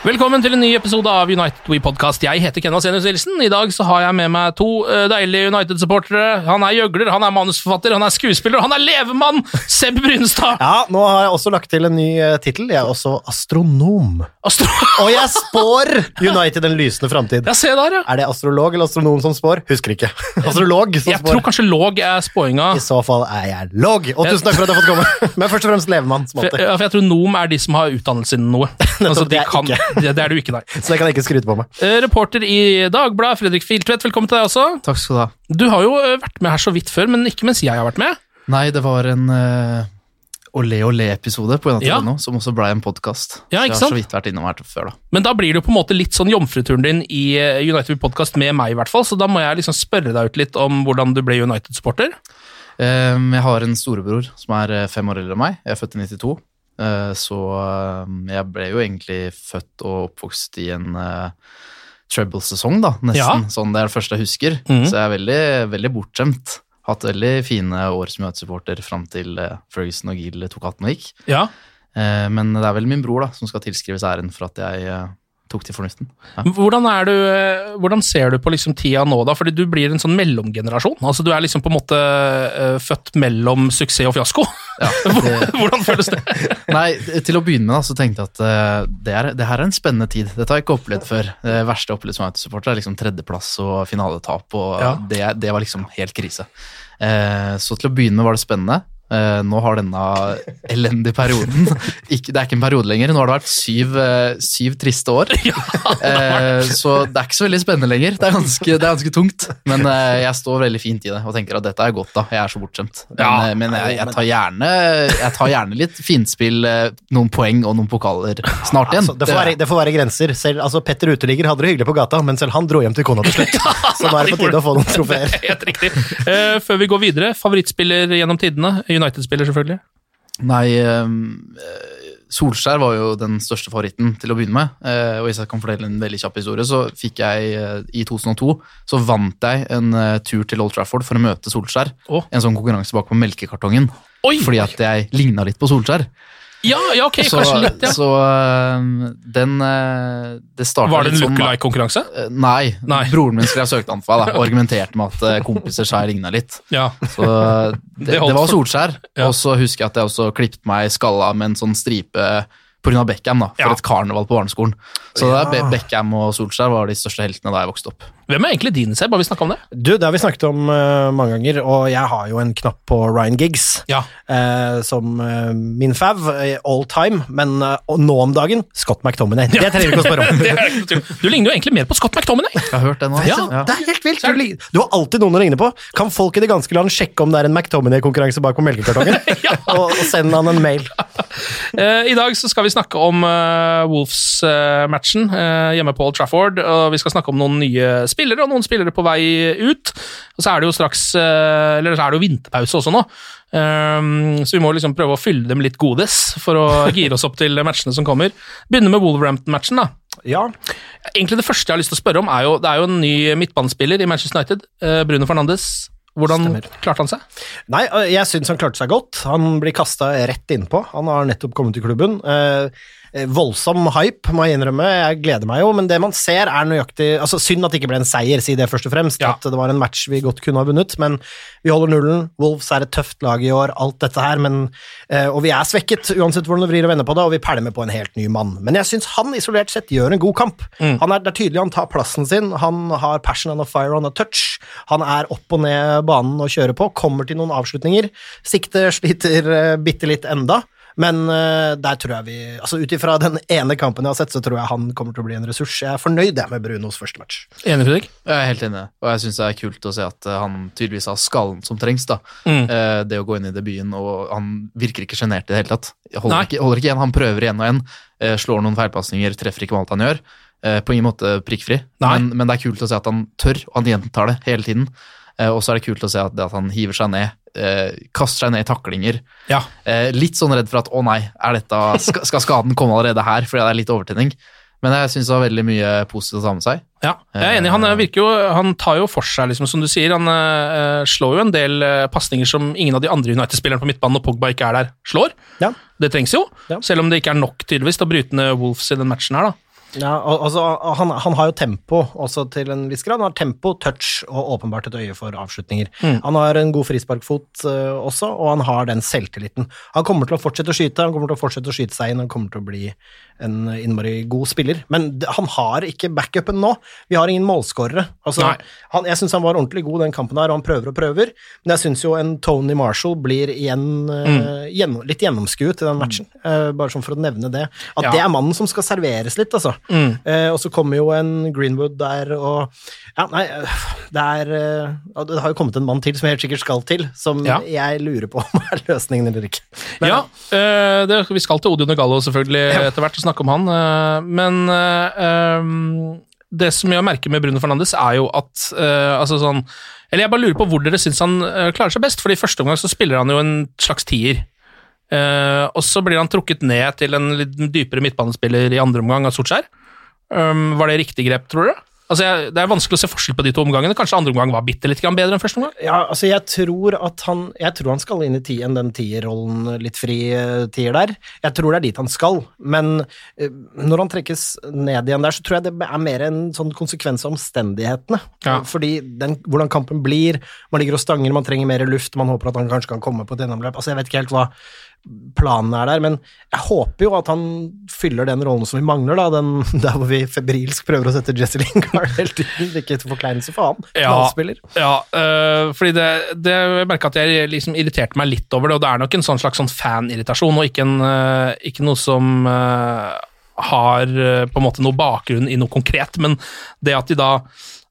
Velkommen til en ny episode av United We Podcast. Jeg heter Kenvas Enus Nilsen. I dag så har jeg med meg to eh, deilige United-supportere. Han er gjøgler, han er manusforfatter, han er skuespiller, og han er levemann! Seb Brunstad! Ja, nå har jeg også lagt til en ny uh, tittel. Jeg er også astronom. Astro... Og jeg spår United en lysende framtid. Ja, se der, ja. Er det astrolog eller astronom som spår? Husker ikke. Astrolog som Jeg tror kanskje log er spåinga. I så fall er jeg log. Og tusen takk for at jeg har fått komme. Men først og fremst levemann. For, ja, for jeg tror nom er de som har utdannelse innen noe. Altså, det er de kan, ikke. det, det er du ikke, nei. Så det kan jeg ikke skryte på meg. Eh, Reporter i Dagbladet, Fredrik Filtvedt, velkommen til deg også. Takk skal du ha. Du har jo eh, vært med her så vidt før, men ikke mens jeg har vært med. Nei, det var en uh, Olé Olé-episode på Ja. nå, som også ble en podkast. Ja, ikke jeg har sant? så vidt vært innom her før, da. Men da blir det jo på en måte litt sånn jomfruturen din i eh, United Podcast med meg, i hvert fall. Så da må jeg liksom spørre deg ut litt om hvordan du ble United-supporter. Um, jeg har en storebror som er eh, fem år eldre enn meg. Jeg er født i 92. Eh, så um, jeg ble jo egentlig født og oppvokst i en uh, treble-sesong, da, nesten. Ja. Sånn, det er det første jeg husker. Mm. Så jeg er veldig, veldig bortskjemt. Hatt veldig fine år som United-supporter fram til eh, Ferguson og Gill tok hatten og gikk. Ja. Eh, men det er vel min bror da, som skal tilskrives æren for at jeg eh, tok til fornuften. Ja. Hvordan, du, hvordan ser du på liksom tida nå, da? Fordi du blir en sånn mellomgenerasjon. Altså Du er liksom på en måte uh, født mellom suksess og fiasko. Ja, det, hvordan føles det? nei, til å begynne med da, så tenkte jeg at uh, det, er, det her er en spennende tid. Dette har jeg ikke opplevd før. Det verste jeg har opplevd som United-supporter er liksom tredjeplass og finaletap, og Ja. det, det var liksom helt krise. Uh, så til å begynne med var det spennende. Eh, nå har denne elendige perioden ikke, Det er ikke en periode lenger. Nå har det vært syv, uh, syv triste år. Uh, så det er ikke så veldig spennende lenger. Det er ganske, det er ganske tungt. Men jeg står veldig fint i det og tenker at dette er godt, da. Jeg er så bortskjemt. Men, Ja. men jeg, jeg, tar gjerne, jeg tar gjerne litt finspill, noen poeng og noen pokaler snart igjen. Altså, det, får være, det får være grenser. Selv, altså, Petter uteligger hadde det hyggelig på gata, men selv han dro hjem til kona til slutt. Så nå er det på tide å få noen trofeer. Helt riktig. Eh, før vi går videre, favorittspiller gjennom tidene? United-spiller, selvfølgelig. Nei, eh, Solskjær var jo den største favoritten til å begynne med. Eh, og hvis jeg kan fortelle en veldig kjapp historie, så fikk jeg eh, i 2002 så vant jeg en tur til Old Trafford for å møte Solskjær. Oh. En sånn konkurranse bak på melkekartongen. Oi! Fordi at jeg ligna litt på Solskjær. Ja, ja, ok, Så, kanskje litt, ja. så eh, den eh, Det Var det en sånn look-alike-konkurranse? Eh, Nei. Nei. Broren min skrev søknad for meg og argumenterte med at eh, kompiser sa jeg ligna litt. Ja. Så det, Det det var Solskjær. Ja. Og så husker jeg at jeg også klippet meg skalla med en sånn stripe pga. Beckham, da, for Ja. et karneval på barneskolen. Så Beckham og Solskjær var de største heltene da jeg vokste opp. Hvem er egentlig din, Seb? Har vi snakka om det? Du, Det har vi snakket om uh, mange ganger, og jeg har jo en knapp på Ryan Giggs Ja. uh, som uh, min fav all time, men nå om dagen Scott McTominay. Det trenger vi ikke å spørre om. Er. Du ligner jo egentlig mer på Scott McTominay. Jeg har hørt det nå. Ja, Det er helt vilt! Du, du har alltid noen å ligne på. Kan folk i det ganske land sjekke om det er en McTominay-konkurranse bak på melkekartongen? Ja. og, og send han en mail. Eh, I dag så skal vi snakke om uh, Wolves-matchen uh, hjemme på Old Trafford. og Vi skal snakke om noen nye spillere og noen spillere på vei ut. Og Så er det jo straks uh, Eller så er det jo vinterpause også nå. Um, så vi må liksom prøve å fylle dem litt godes for å gire oss opp til matchene som kommer. Begynne med Wolverhampton-matchen. da. Ja. Egentlig Det første jeg har lyst til å spørre om, er jo det er jo en ny midtbanespiller i Manchester United. Bruno Fernandes. Hvordan Stemmer. klarte han seg? Nei, jeg syns han klarte seg godt. Han blir kasta rett innpå. Han har nettopp kommet til klubben. Eh, voldsom hype, må jeg innrømme. Jeg gleder meg jo, men det man ser, er nøyaktig altså Synd at det ikke ble en seier, si det først og fremst. Ja. At det var en match vi godt kunne ha vunnet, men vi holder nullen. Wolves er et tøft lag i år, alt dette her, men eh, Og vi er svekket, uansett hvordan du vrir og vender på det, og vi pælmer på en helt ny mann. Men jeg syns han isolert sett gjør en god kamp. Mm. Han er, det er tydelig han tar plassen sin, han har passion, han har fire, han har touch. Han er opp og ned banen og kjører på, kommer til noen avslutninger. Sikte sliter uh, bitte litt enda. Men uh, der tror jeg vi altså Ut ifra den ene kampen jeg har sett, så tror jeg han kommer til å bli en ressurs. Jeg er fornøyd med Brunos første match. Enig, Fredrik? Jeg er helt enig, og jeg syns det er kult å se at eh, han tydeligvis har skallen som trengs. da. Mm. Eh, det å gå inn i debuten, og han virker ikke sjenert i det hele tatt. Holder ikke, holder ikke igjen, han prøver igjen og igjen. eh, slår noen feilpasninger, treffer ikke med alt han gjør. Eh, på ingen måte prikkfri, men, men det er kult å se at han tør, og han gjentar det hele tiden. Eh, og så er det kult å se at, at han hiver seg ned, eh, kaster seg ned i taklinger. Ja. Eh, litt sånn redd for at å nei, er dette, skal, skal skaden komme allerede her, fordi det er litt overtenning. Men jeg syns det var veldig mye positivt å ta med seg. Ja, jeg er enig. Han eh, virker jo, han tar jo for seg, liksom, som du sier. Han eh, slår jo en del eh, pasninger som ingen av de andre United-spillerne på midtbanen og Pogba ikke er der, slår. Ja. Det trengs jo, Ja. selv om det ikke er nok tydeligvis til å bryte ned Wolves i den matchen her. da. Ja, altså, han, han har jo tempo også til en viss grad. Han har tempo, touch og åpenbart et øye for avslutninger. Han har en god frisparkfot uh, også, og han har den selvtilliten. Han kommer til å fortsette å skyte, han kommer til å fortsette å skyte seg inn, han kommer til å bli en innmari god spiller. Men han har ikke backupen nå. Vi har ingen målskårere. Altså, jeg syns han var ordentlig god den kampen her, og han prøver og prøver, men jeg syns jo en Tony Marshall blir igjen eh, gjennom, litt gjennomskuet i den matchen, uh, bare sånn for å nevne det. At Ja. det er mannen som skal serveres litt, altså. Eh, og så kommer jo en Greenwood der, og Ja, nei, det er øh, Det har jo kommet en mann til som helt sikkert skal til, som Ja. jeg lurer på om er løsningen eller ikke. Men, ja, eh, det, Vi skal til Odio Negallo selvfølgelig etter hvert og snakke om han, eh, men eh, um, det som jeg merker med Bruno Fernandes, er jo at eh, altså sånn, Eller jeg bare lurer på hvor dere syns han eh, klarer seg best, for i første omgang så spiller han jo en slags tier. Eh, og så blir han trukket ned til en litt dypere midtbanespiller i andre omgang av Solskjær. Um, var det riktig grep, tror du? Altså, jeg, Det er vanskelig å se forskjell på de to omgangene. Kanskje andre omgang var bitte litt bedre enn første omgang? ja, altså jeg tror at han Jeg tror han skal inn i tien, den tierrollen, litt fri eh, tier der. Jeg tror det er dit han skal, men eh, når han trekkes ned igjen der, så tror jeg det er mer en sånn konsekvens av omstendighetene. Ja. Fordi den, hvordan kampen blir, man ligger og stanger, man trenger mer luft, man håper at han kanskje kan komme på et gjennomløp. Altså, jeg vet ikke helt hva planen er der, men jeg håper jo at han fyller den rollen som vi mangler, da, den der hvor vi febrilsk prøver å sette Jesse Lingard helt uten, ikke til forkleinelse for han, Ja. Ja, øh, fordi det, det jeg merka at jeg liksom irriterte meg litt over det, og det er nok en sånn slags sånn fanirritasjon, og ikke, en, øh, ikke noe som øh, har på en måte noe bakgrunn i noe konkret, men det at de da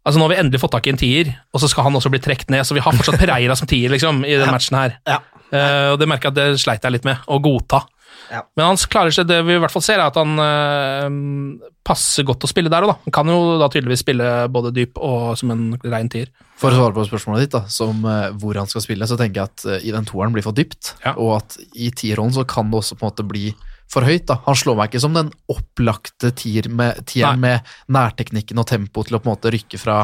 Altså Nå har vi endelig fått tak i en tier, og så skal han også bli trukket ned, så vi har fortsatt Pereira som tier liksom, i den matchen her. Ja. Eh, og det merker jeg at det sleit jeg litt med, å godta. Ja. Men han klarer seg, det vi i hvert fall ser, er at han eh, passer godt å spille der òg, da. Han kan jo da tydeligvis spille både dyp og som en rein tier. For å svare på spørsmålet ditt, da, som eh, hvor han skal spille, så tenker jeg at eh, i den toeren blir for dypt, Ja. og at i tierrollen så kan det også på en måte bli for høyt. da. Han slår meg ikke som den opplagte tieren med, med nærteknikken og tempo til å på en måte rykke fra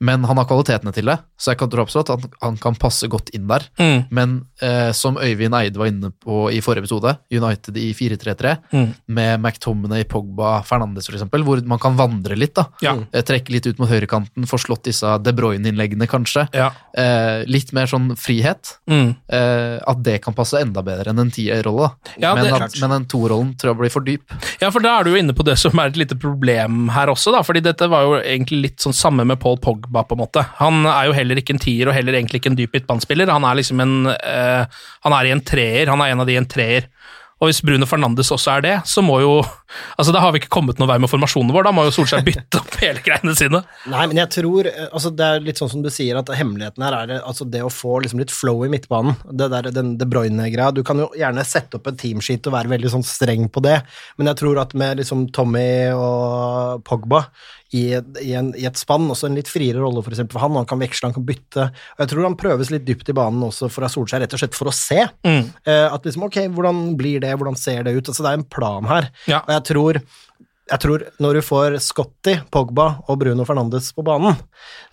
Men han har kvalitetene til det, så jeg kan tro absolutt at han, han kan passe godt inn der. Mm. Men eh, som Øyvind Eide var inne på i forrige episode, United i 4-3-3, Mm. med McTominay, Pogba, Fernandes f.eks., hvor man kan vandre litt. da. Ja. Eh, Trekke litt ut mot høyrekanten, få slått disse De Bruyne-innleggene, kanskje. Ja. Eh, litt mer sånn frihet. Mm. Eh, at det kan passe enda bedre enn en tierrolle. Ja, men, at- men den torollen tror jeg blir for dyp. Ja, for da er du jo inne på det som er et lite problem her også, da. Fordi dette var jo egentlig litt sånn samme med Paul Pogba, på en måte. Han er jo heller ikke en tier, og heller egentlig ikke en dyp midtbanespiller. Han er liksom en eh, Han er i en treer. Han er en av de i en treer. Og hvis Bruno Fernandes også er det, så må jo Altså, Da har vi ikke kommet noen vei med formasjonen vår, da må jo Solskjær bytte opp hele greiene sine. Nei, men jeg tror eh, altså Det er litt sånn som du sier, at hemmeligheten her er altså det å få liksom litt flow i midtbanen. Det der, den De Bruyne-greia. Du kan jo gjerne sette opp en teamsheet og være veldig sånn streng på det, men jeg tror at med liksom Tommy og Pogba i, i, en, i et spann, også en litt friere rolle for for han, han kan veksle, han kan bytte. Og jeg tror han prøves litt dypt i banen også fra Solskjær, rett og slett for å se. Mm. Uh, at liksom, ok, hvordan blir det, hvordan ser det ut? Altså det er en plan her. Ja. Og jeg tror jeg tror når du får Scotty, Pogba og Bruno Fernandes på banen,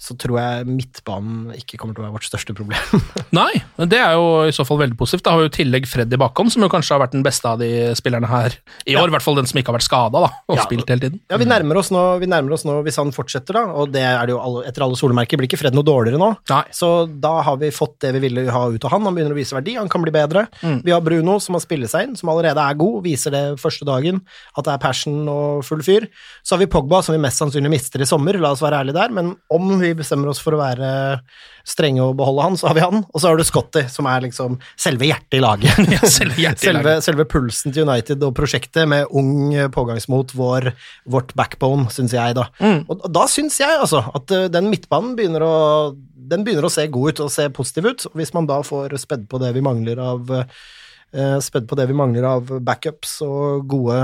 så tror jeg midtbanen ikke kommer til å være vårt største problem. Nei, det er jo i så fall veldig positivt. Da har vi jo i tillegg Freddy bakom, som jo kanskje har vært den beste av de spillerne her i år. I hvert fall den som ikke har vært skada og Ja. spilt hele tiden. Ja, vi nærmer oss nå, vi nærmer oss nå hvis han fortsetter, da, og det er det jo alle, etter alle solemerker, blir ikke Fred noe dårligere nå. Nei. Så da har vi fått det vi ville ha ut av han. Han begynner å vise verdi, han kan bli bedre. Mm. Vi har Bruno, som har spillet seg inn, som allerede er god, viser det første dagen, at det er passion og full fyr. Så har vi Pogba, som vi mest sannsynlig mister i sommer, la oss være ærlige der, men om vi bestemmer oss for å være strenge og beholde han, så har vi han. Og så har du Scotty, som er liksom selve hjertet i laget. Ja, selve hjertet i laget. selve pulsen til United og prosjektet med ung pågangsmot, vår, vårt backbone, syns jeg, da. Mm. Og og da syns jeg altså at eh, den midtbanen begynner å den begynner å se god ut og se positiv ut. og Hvis man da får spedd på det vi mangler av eh, spedd på det vi mangler av backups og gode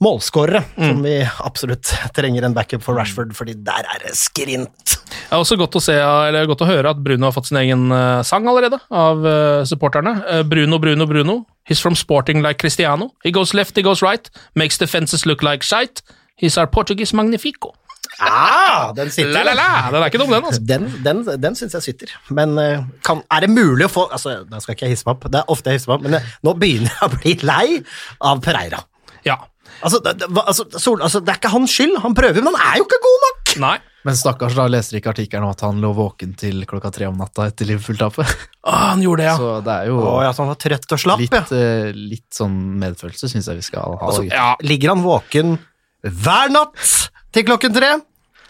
målskårere, Mm. som vi absolutt trenger en backup for Rashford, fordi der er det skrint. Det er også godt å, se, eller godt å høre at Bruno har fått sin egen eh, sang allerede av eh, supporterne. Eh, Bruno, Bruno, Bruno. He's from sporting like Cristiano. He goes left, he goes right. Makes defenses look like shite. He's our Portuguese magnifico. Ah, den sitter. La, la, la. Den er ikke dum, den. altså. Den, den, den syns jeg sitter. Men kan, er det mulig å få altså, Da skal ikke jeg hisse meg opp, det er ofte jeg hisser meg opp, men nå begynner jeg å bli lei av Pereira. Ja. Altså, det, det, altså, Sol, altså, det er ikke hans skyld, han prøver, men han er jo ikke god nok! Nei. Men stakkars, da leser ikke artikkelen om at han lå våken til klokka tre om natta etter Liverpool-tapet. Ah, han gjorde det, ja. Så det er jo Å, ja, så han var trøtt og slapp, litt, ja. Uh, litt sånn medfølelse syns jeg vi skal ha. Altså. Ja, Ligger han våken hver natt til klokken tre?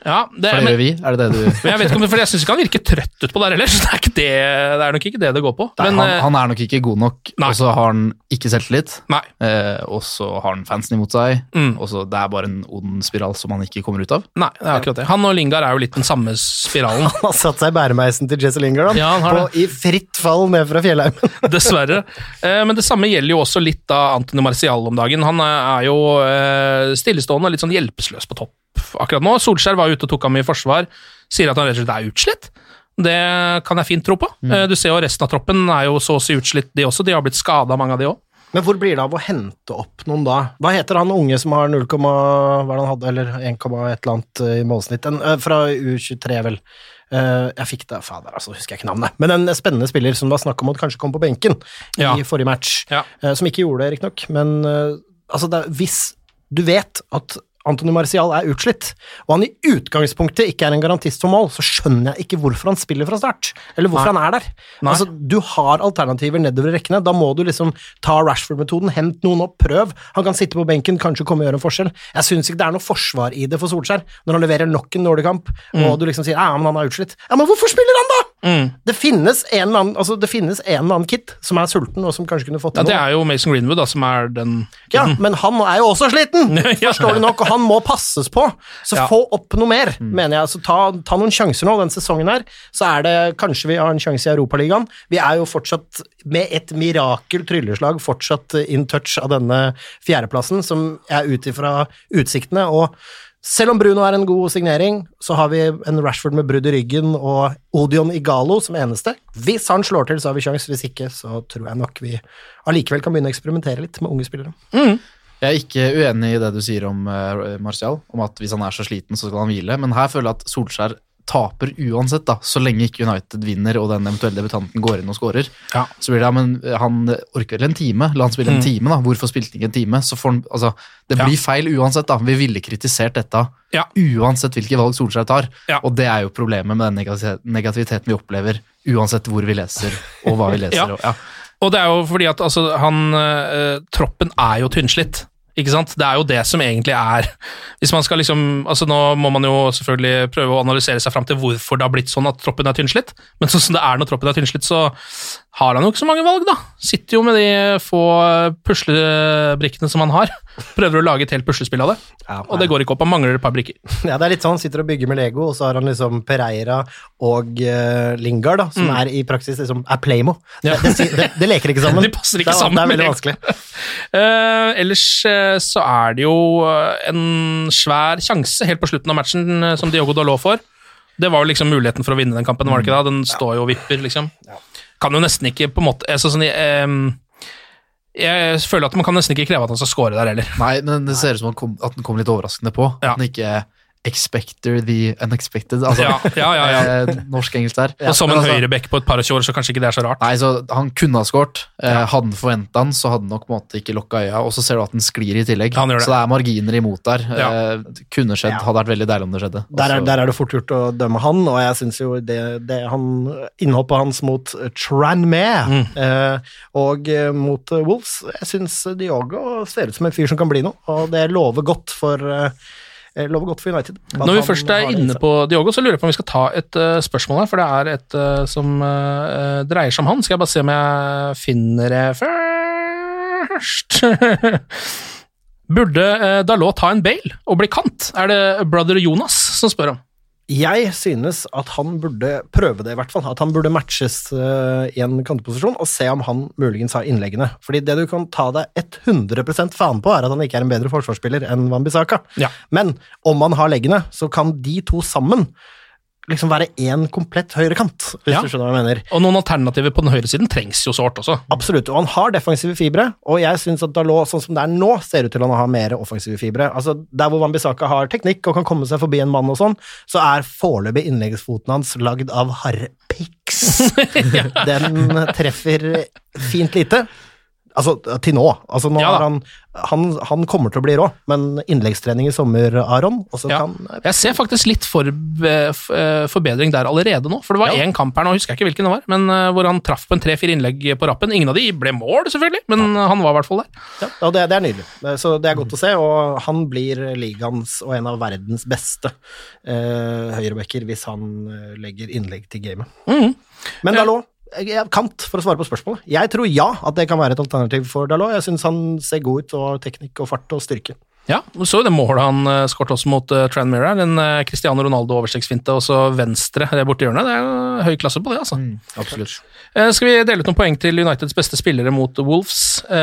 Ja det, For det gjør vi, er det det du men jeg vet ikke om, for jeg syns ikke han virker trøtt ut på det heller, så det er, det, det er nok ikke det det går på. Nei, Men, han, eh, han er nok ikke god nok, Nei. og så har han ikke selvtillit. Eh, og så har han fansen imot seg, Mm. og så det er bare en ond spiral som han ikke kommer ut av. Nei, det er akkurat det. Han og Lingard er jo litt den samme spiralen. Han har satt seg i bæremeisen til Jesse Lingard, han. Ja, han har på, I fritt fall ned fra fjellheimen. Dessverre. Eh, Men det samme gjelder jo også litt av Antony Marcial om dagen. Han eh, er jo eh, stillestående, litt sånn hjelpeløs på topp akkurat nå. Solskjær var ute og tok ham i forsvar, sier at han rett og slett er utslitt. Det kan jeg fint tro på. Mm. Du ser jo resten av troppen er jo så å si utslitt, de også. De har blitt skada, mange av de òg. Men hvor blir det av å hente opp noen da? Hva heter han unge som har 0, hva han hadde, eller 1, et eller annet eh, i målsnitt? En, eh, fra U23, vel. Eh, jeg fikk det, fader, altså, husker jeg ikke navnet. Men en spennende spiller som det var snakk om at kanskje kom på benken Ja. i forrige match. Ja. Eh, som ikke gjorde det, riktignok. Men eh, altså, det, hvis du vet at Antony Marcial er utslitt, og han i utgangspunktet ikke er en garantist for mål, så skjønner jeg ikke hvorfor han spiller fra start, eller hvorfor han er der. Nei. Altså, du har alternativer nedover i rekkene, da må du liksom ta Rashford-metoden, hent noen opp, prøv. Han kan sitte på benken, kanskje komme og gjøre en forskjell. Jeg syns ikke det er noe forsvar i det for Solskjær, når han leverer nok en dårlig kamp, og du liksom sier ja, men han er utslitt. Ja, men hvorfor spiller han da?! Det finnes en eller annen altså, det finnes en eller annen kid som er sulten, og som kanskje kunne fått Ja, noe. det er jo Mason Greenwood da, som er den Ja, men han er jo også sliten! Ja. Forstår du nok, og han må passes på. Så Ja. få opp noe mer, mener jeg. Så ta, ta noen sjanser nå, den sesongen her. Så er det kanskje vi har en sjanse i Europaligaen. Vi er jo fortsatt, med et mirakel trylleslag, fortsatt in touch av denne fjerdeplassen, som er ut ifra utsiktene. og selv om Bruno er en god signering, så har vi en Rashford med brudd i ryggen og Odion Igalo som eneste. Hvis han slår til, så har vi sjans. Hvis ikke, så tror jeg nok vi allikevel kan begynne å eksperimentere litt med unge spillere. Jeg er ikke uenig i det du sier om uh, Martial, om at hvis han er så sliten, så skal han hvile, men her føler jeg at Solskjær taper uansett, da, så lenge ikke United vinner og den eventuelle debutanten går inn og scorer. Ja. Så blir det, ja, men han orker vel en time, la han spille en time, da. Hvorfor spilte han ikke en time? Så får han, altså, det Ja. blir feil uansett, da. Vi ville kritisert dette Ja. uansett hvilke valg Solskjær tar. Ja. Og det er jo problemet med den negativiteten vi opplever, uansett hvor vi leser og hva vi leser. Ja. Og, ja. Og det er jo fordi at altså, han eh, Troppen er jo tynnslitt. Ikke sant? Det er jo det som egentlig er Hvis man skal liksom altså Nå må man jo selvfølgelig prøve å analysere seg fram til hvorfor det har blitt sånn at troppen er tynnslitt, men sånn som det er når troppen er tynnslitt, så har han jo ikke så mange valg, da. Sitter jo med de få puslebrikkene som han har. Prøver å lage et helt puslespill av det, Ja, og det går ikke opp. Han mangler et par brikker. Ja, det er litt sånn, han sitter og bygger med Lego, og så har han liksom Pereira og uh, Lingard, da, som Mm. er i praksis liksom er Playmo. Ja. Det, det, det, det leker ikke sammen. De passer ikke det, er- sammen Det er veldig vanskelig. Uh, ellers uh, så er det jo en svær sjanse helt på slutten av matchen som Diogo Dalot får. Det var jo liksom muligheten for å vinne den kampen, var det ikke da? Den står jo og vipper, liksom. Kan jo nesten ikke på en måte altså, sånn, eh, Jeg føler at man kan nesten ikke kreve at han skal score der heller. Nei, men det ser ut som han kom, at den kom litt overraskende på. Ja. At den ikke expecter the unexpected. Altså, Ja, ja, ja, ja. eh, norsk-engelsk der. og som en altså- høyreback på et par og tjue år, så kanskje ikke det er så rart. Nei, så Han kunne ha skåret. Eh, hadde han forventa han, så hadde han nok på en måte ikke lukka øya. Og så ser du at den sklir i tillegg. Han gjør det. Så det er marginer imot der. Ja. Eh, kunne skjedd. Ja. Hadde vært veldig deilig om det skjedde. Der er, der er det fort gjort å dømme han, og jeg syns jo det, det han, innhoppet hans mot Tranmere Mm. eh, og eh, mot Wolves Jeg syns Diogo ser ut som en fyr som kan bli noe, og det lover godt for eh, lover godt for United. Når vi først er inne på Diogo, så lurer jeg på om vi skal ta et uh, spørsmål her, for det er et uh, som uh, dreier seg om han. Skal jeg bare se om jeg finner det først Burde Dalot ta en bail og bli kant? Er det brother Jonas som spør om? Jeg synes at han burde prøve det, i hvert fall. At han burde matches eh, i en kanteposisjon og se om han muligens har innleggene. Fordi det du kan ta deg 100% faen på, er at han ikke er en bedre forsvarsspiller enn Wambisaka. Ja. Men om han har leggene, så kan de to sammen liksom være én komplett høyrekant, hvis Ja. du skjønner hva jeg mener. Og noen alternativer på den høyre siden trengs jo sårt også. Absolutt, og han har defensive fibre, og jeg syns at Dalot, sånn som det er nå, ser ut til han å ha mer offensive fibre. Altså, Der hvor Wambisaka har teknikk og kan komme seg forbi en mann og sånn, så er foreløpig innleggsfoten hans lagd av harpiks. Den treffer fint lite. Altså, til nå. Altså, nå Ja han, han Han kommer til å bli rå, men innleggstrening i sommer, Aron, Ja. kan Jeg ser faktisk litt for, eh, eh, forbedring der allerede nå. For det var Ja. én kamp her nå, husker jeg ikke hvilken det var, men eh, hvor han traff på en tre-fire innlegg på rappen. Ingen av de ble mål, selvfølgelig, men han var i hvert fall der. Ja, og det, det er nydelig. Så det er godt å se, og han blir ligaens og en av verdens beste eh, høyrebacker hvis han legger innlegg til gamet. Mm. Men Dalot, er kant for å svare på spørsmålet. Jeg tror ja at det kan være et alternativ for Dalot. Jeg syns han ser god ut, og har teknikk og fart og styrke. Ja, du så det målet han uh, skåret også mot uh, Tranmere, den uh, Cristiano Ronaldo overstegsfinte, og så venstre det borti hjørnet. Det er jo høy klasse på det, altså. Absolutt. Eh, skal vi dele ut noen poeng til Uniteds beste spillere mot Wolves? Det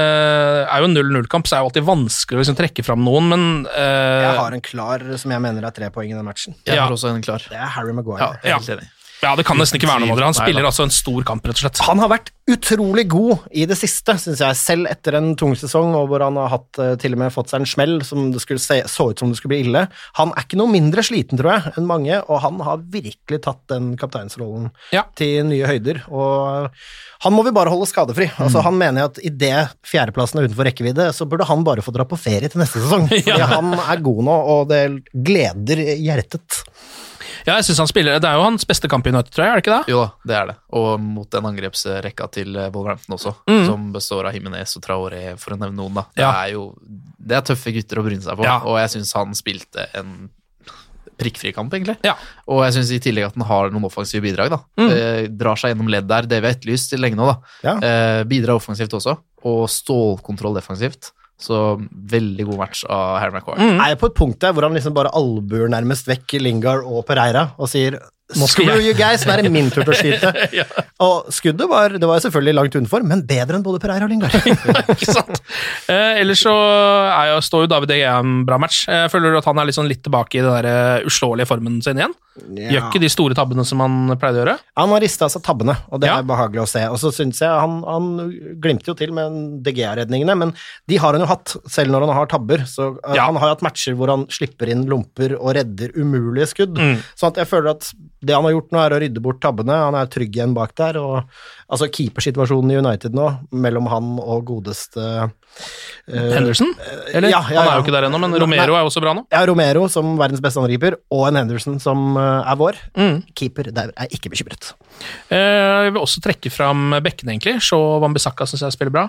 er jo en 0-0-kamp, så er det jo alltid vanskelig å liksom trekke fram noen, men eh, Jeg har en klar som jeg mener er tre poeng i den matchen. Jeg Ja. har også en klar. Det er Harry Maguire. Ja, enig. Ja, det kan nesten ikke være noe det. Han spiller altså en stor kamp, rett og slett. Han har vært utrolig god i det siste, syns jeg, selv etter en tung sesong, og hvor han har hatt, eh, til og med fått seg en smell som det se, så ut som det skulle bli ille. Han er ikke noe mindre sliten, tror jeg, enn mange, og han har virkelig tatt den kapteinsrollen Ja. til nye høyder. Og han må vi bare holde skadefri. Altså, han mener at idet fjerdeplassen er utenfor rekkevidde, så burde han bare få dra på ferie til neste sesong. Fordi Ja. han er god nå, og det gleder hjertet. Ja, jeg synes han spiller, Det er jo hans beste kamp i United, tror jeg, er det ikke det? Jo da, det er det. Og mot den angrepsrekka til eh, Wolverhampton også, som består av Jimenez og Traoré, for å nevne noen. da. Det Ja. er jo det er tøffe gutter å bryne seg på, Ja. og jeg syns han spilte en prikkfri kamp, egentlig. Ja. Og jeg syns i tillegg at han har noen offensive bidrag. da. Eh, drar seg gjennom ledd der, det vi har etterlyst til lenge nå. da. Ja. Eh, bidrar offensivt også, og stålkontroll defensivt. Så veldig god match av Harry Maguire. er jeg på et punkt der hvor han liksom bare albuer nærmest vekk Lingard og Pereira og sier Screw you guys, nå er det min tur til å skyte. Ja. Og skuddet var, det var selvfølgelig langt utenfor, men bedre enn både Pereira og Lingard. ikke sant? Eh, ellers så er jo, står jo David Egea en bra match. Eh, føler at han er sånn litt tilbake i den der eh, uslåelige formen sin igjen. Gjør ikke de store tabbene som han pleide å gjøre. Han har rista seg tabbene, og det Ja. er behagelig å se. Og så syns jeg han, han glimter jo til med DGA-redningene, men de har han jo hatt, selv når han har tabber. Så uh, Ja. han har jo hatt matcher hvor han slipper inn lomper og redder umulige skudd. Mm. Så at jeg føler at det han har gjort nå, er å rydde bort tabbene. Han er trygg igjen bak der. Og altså keepersituasjonen i United nå, mellom han og godeste Henderson? Eller? ja, ja, Han er jo ikke der ennå, men Nei. Romero er jo også bra nå. Ja, Romero som verdens beste angriper, og en Henderson som uh, er vår. Mm. Keeper der er ikke bekymret. Eh, jeg vil også trekke fram bekkene, egentlig. Shaw Wambisaka syns jeg spiller bra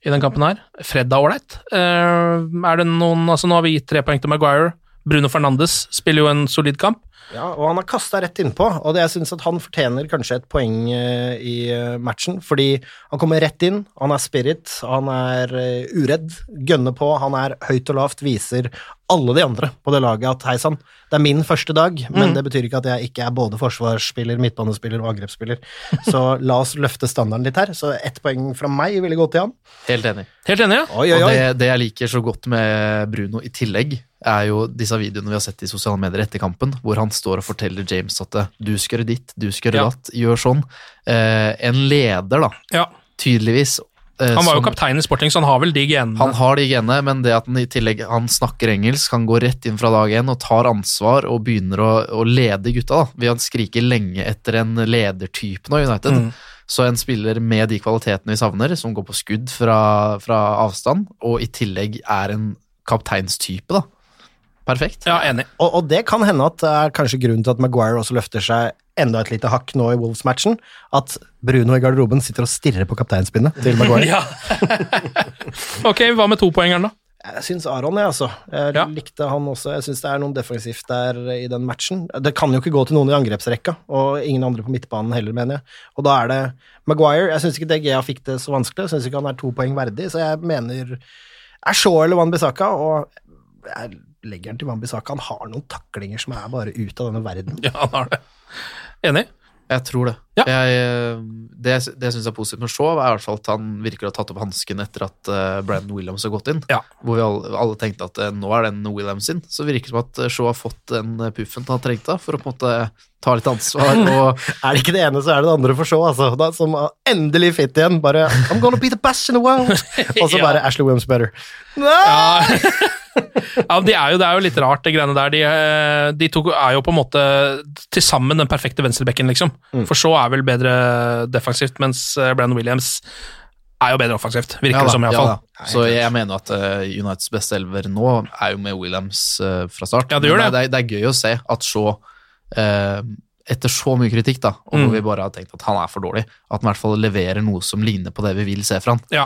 i den kampen her. Fred er ålreit. Eh, er det noen Altså, nå har vi gitt tre poeng til Maguire. Bruno Fernandes spiller jo en solid kamp. Ja, og han har kasta rett innpå, og det jeg syns at han fortjener kanskje et poeng eh, i eh, matchen, fordi han kommer rett inn, han er spirit, han er eh, uredd, gønner på, han er høyt og lavt, viser alle de andre på det laget at hei sann, det er min første dag, men Mm. det betyr ikke at jeg ikke er både forsvarsspiller, midtbanespiller og angrepsspiller. Så la oss løfte standarden litt her. Så ett poeng fra meg ville gå til han. Helt enig. Helt enig, ja. Oi, oi, Og det, det jeg liker så godt med Bruno i tillegg, er jo disse videoene vi har sett i sosiale medier etter kampen, hvor han står og forteller James at eh, du skal gjøre ditt, du skal gjøre Ja. datt, gjør sånn. Eh, en leder, da, ja. tydeligvis. Eh, Han var jo kaptein i Sporting, så han har vel de genene. Han har de genene, men det at han i tillegg han snakker engelsk, han går rett inn fra dag én og tar ansvar og begynner å, å lede gutta. da. Vi har skriket lenge etter en ledertype nå i United. Mm. Så en spiller med de kvalitetene vi savner, som går på skudd fra, fra avstand, og i tillegg er en kapteinstype, da. Perfekt. Ja, enig. Og, og det kan hende at det er kanskje grunnen til at Maguire også løfter seg enda et lite hakk nå i Wolves-matchen. At Bruno i garderoben sitter og stirrer på kapteinspinnet til Maguire. Ja. ok, hva med topoengeren, da? Jeg syns Aron, jeg, altså. Jeg Ja. likte han også. Jeg syns det er noe defensivt der i den matchen. Det kan jo ikke gå til noen i angrepsrekka, og ingen andre på midtbanen heller, mener jeg. Og da er det Maguire. Jeg syns ikke DGA fikk det så vanskelig, jeg syns ikke han er to poeng verdig, så jeg mener er Shaw eller Wan Bissaka, og jeg legger den til Wan Bissaka. Han har noen taklinger som er bare ut av denne verden. Ja, han har det. Enig? Jeg tror det. Ja. Jeg, eh, det det jeg syns er positivt med Shaw, er i hvert fall at han virker å ha tatt opp hansken etter at uh, Brandon Williams har gått inn. Ja. Hvor vi alle, alle tenkte at eh, nå er den Williams sin. Så virker det som at eh, Shaw har fått den eh, puffen han trengte for å på en måte ta litt ansvar. Og Er det ikke det ene, så er det det andre for Shaw, altså. Da, som endelig fit igjen. Bare I'm gonna be the best in the world! Og så Ja. bare Ashley Williams better. Ja. ja, de er jo, Det er jo litt rart, det greiene der. De, eh, de to er jo på en måte til sammen den perfekte venstrebekken, liksom. For så er vel bedre defensivt, mens eh, Brandon Williams er jo bedre offensivt, virker Ja det som, iallfall. Ja, Så jeg mener at uh, Uniteds beste elver nå er jo med Williams uh, fra start. Ja, det gjør det. Det, er, det er gøy å se at så uh, etter så mye kritikk, da, og Mm. hvor vi bare har tenkt at han er for dårlig, at han i hvert fall leverer noe som ligner på det vi vil se fra han. Ja.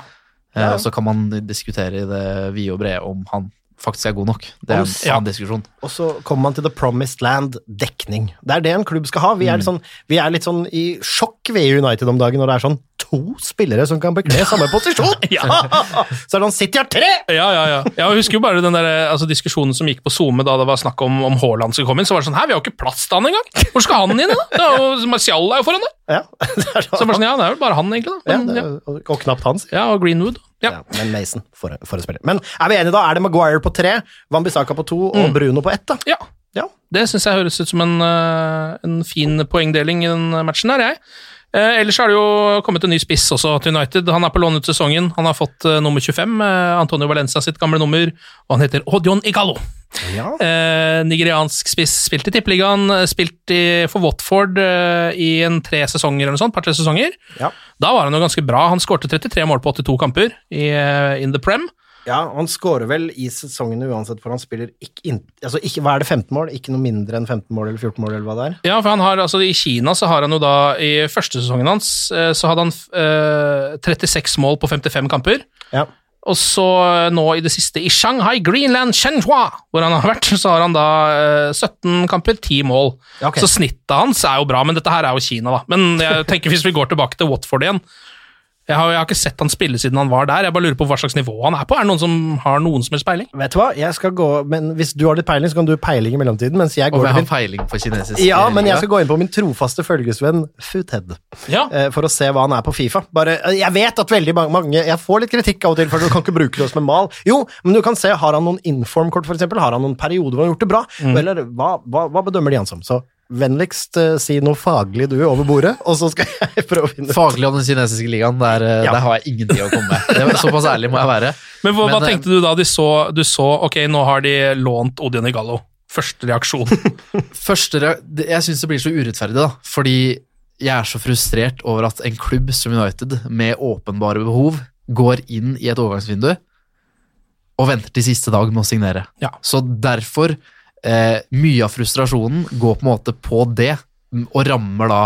Ja. og så kan man diskutere i det vide og brede om han faktisk er god nok. Det er en Ja. annen diskusjon. Og så kommer man til The Promised Land, dekning. Det er det en klubb skal ha. Vi er, litt sånn, vi er litt sånn i sjokk ved United om dagen når det er sånn to spillere som kan bekle samme posisjon! Ja. Så er det sånn City har tre! Ja, ja, ja. Jeg husker jo bare den der, altså, diskusjonen som gikk på SoMe da det var snakk om om Haaland skulle komme inn. Så var det sånn Hæ, vi har jo ikke plass til han engang! Hvor skal han inn, da? Det er jo, Martial er jo foran der! Ja, det er Så bare sånn, ja, det er vel bare han, egentlig. da. Men, ja, det, og, og knapt hans. ja, og Greenwood. Ja. Men Mason for, for å spille. Men er vi enige da? Er det Maguire på tre, Van Bissaka på to og Bruno på ett, da? ja. Ja. Det syns jeg høres ut som en, eh, en fin poengdeling i den matchen der, jeg. Eh, ellers har det jo kommet en ny spiss også til United. Han er på lån ut sesongen. Han har fått eh, nummer 25, eh, Antonio Valencia sitt gamle nummer, og han heter Odion Igalo. Ja. Eh, nigeriansk spiss. Spilt i Tippeligaen, eh, spilt i, for Watford eh, i en tre sesonger eller noe sånt, par-tre sesonger. Ja. Da var han jo ganske bra. Han skårte 33 mål på 82 kamper i, eh, in the Prem. Ja, han skårer vel i sesongene uansett, for han spiller ikke in, Altså, ikke, hva er det, 15 mål? Ikke noe mindre enn 15 mål eller 14 mål, eller hva det er? Ja, for han har, altså I Kina så har han jo da I første sesongen hans eh, så hadde han eh, 36 mål på 55 kamper. Ja. Og så eh, nå i det siste i Shanghai, Greenland, Shenhua, hvor han har vært, så har han da eh, 17 kamper, 10 mål. Okay. Så snittet hans er jo bra, men dette her er jo Kina, da. Men jeg tenker hvis vi går tilbake til Watford igjen jeg har, jeg har ikke sett han spille siden han var der. Jeg bare lurer på hva slags nivå han er på. Er det noen som har noen som helst peiling? Vet du hva, jeg skal gå Men hvis du har litt peiling, så kan du peiling i mellomtiden, mens jeg Og går vi jeg har min feiling på kinesisk. Ja, men jeg skal gå inn på min trofaste følgesvenn Foothead. Ja. eh, for å se hva han er på Fifa. Bare, eh, jeg vet at veldig mange, mange Jeg får litt kritikk av og til, for du kan ikke bruke det som en mal. Jo, men du kan se, har han noen inform-kort, for eksempel? Har han noen perioder hvor han har gjort det bra? Eller hva, hva, hva bedømmer de han som? Så vennligst uh, si noe faglig du over bordet, og så skal jeg prøve å finne ut Faglig om den kinesiske ligaen, der, eh, Ja. der har jeg ingenting å komme med. Det såpass ærlig må jeg være. Men hva, hva Men, hva tenkte du da de så, du så Ok, nå har de lånt Odion Igallo. Første reaksjon. Første, reaksjon, jeg syns det blir så urettferdig, da. Fordi jeg er så frustrert over at en klubb som United, med åpenbare behov, går inn i et overgangsvindu og venter til siste dag med å signere. Ja. Så derfor eh, Mye av frustrasjonen går på en måte på det, og rammer da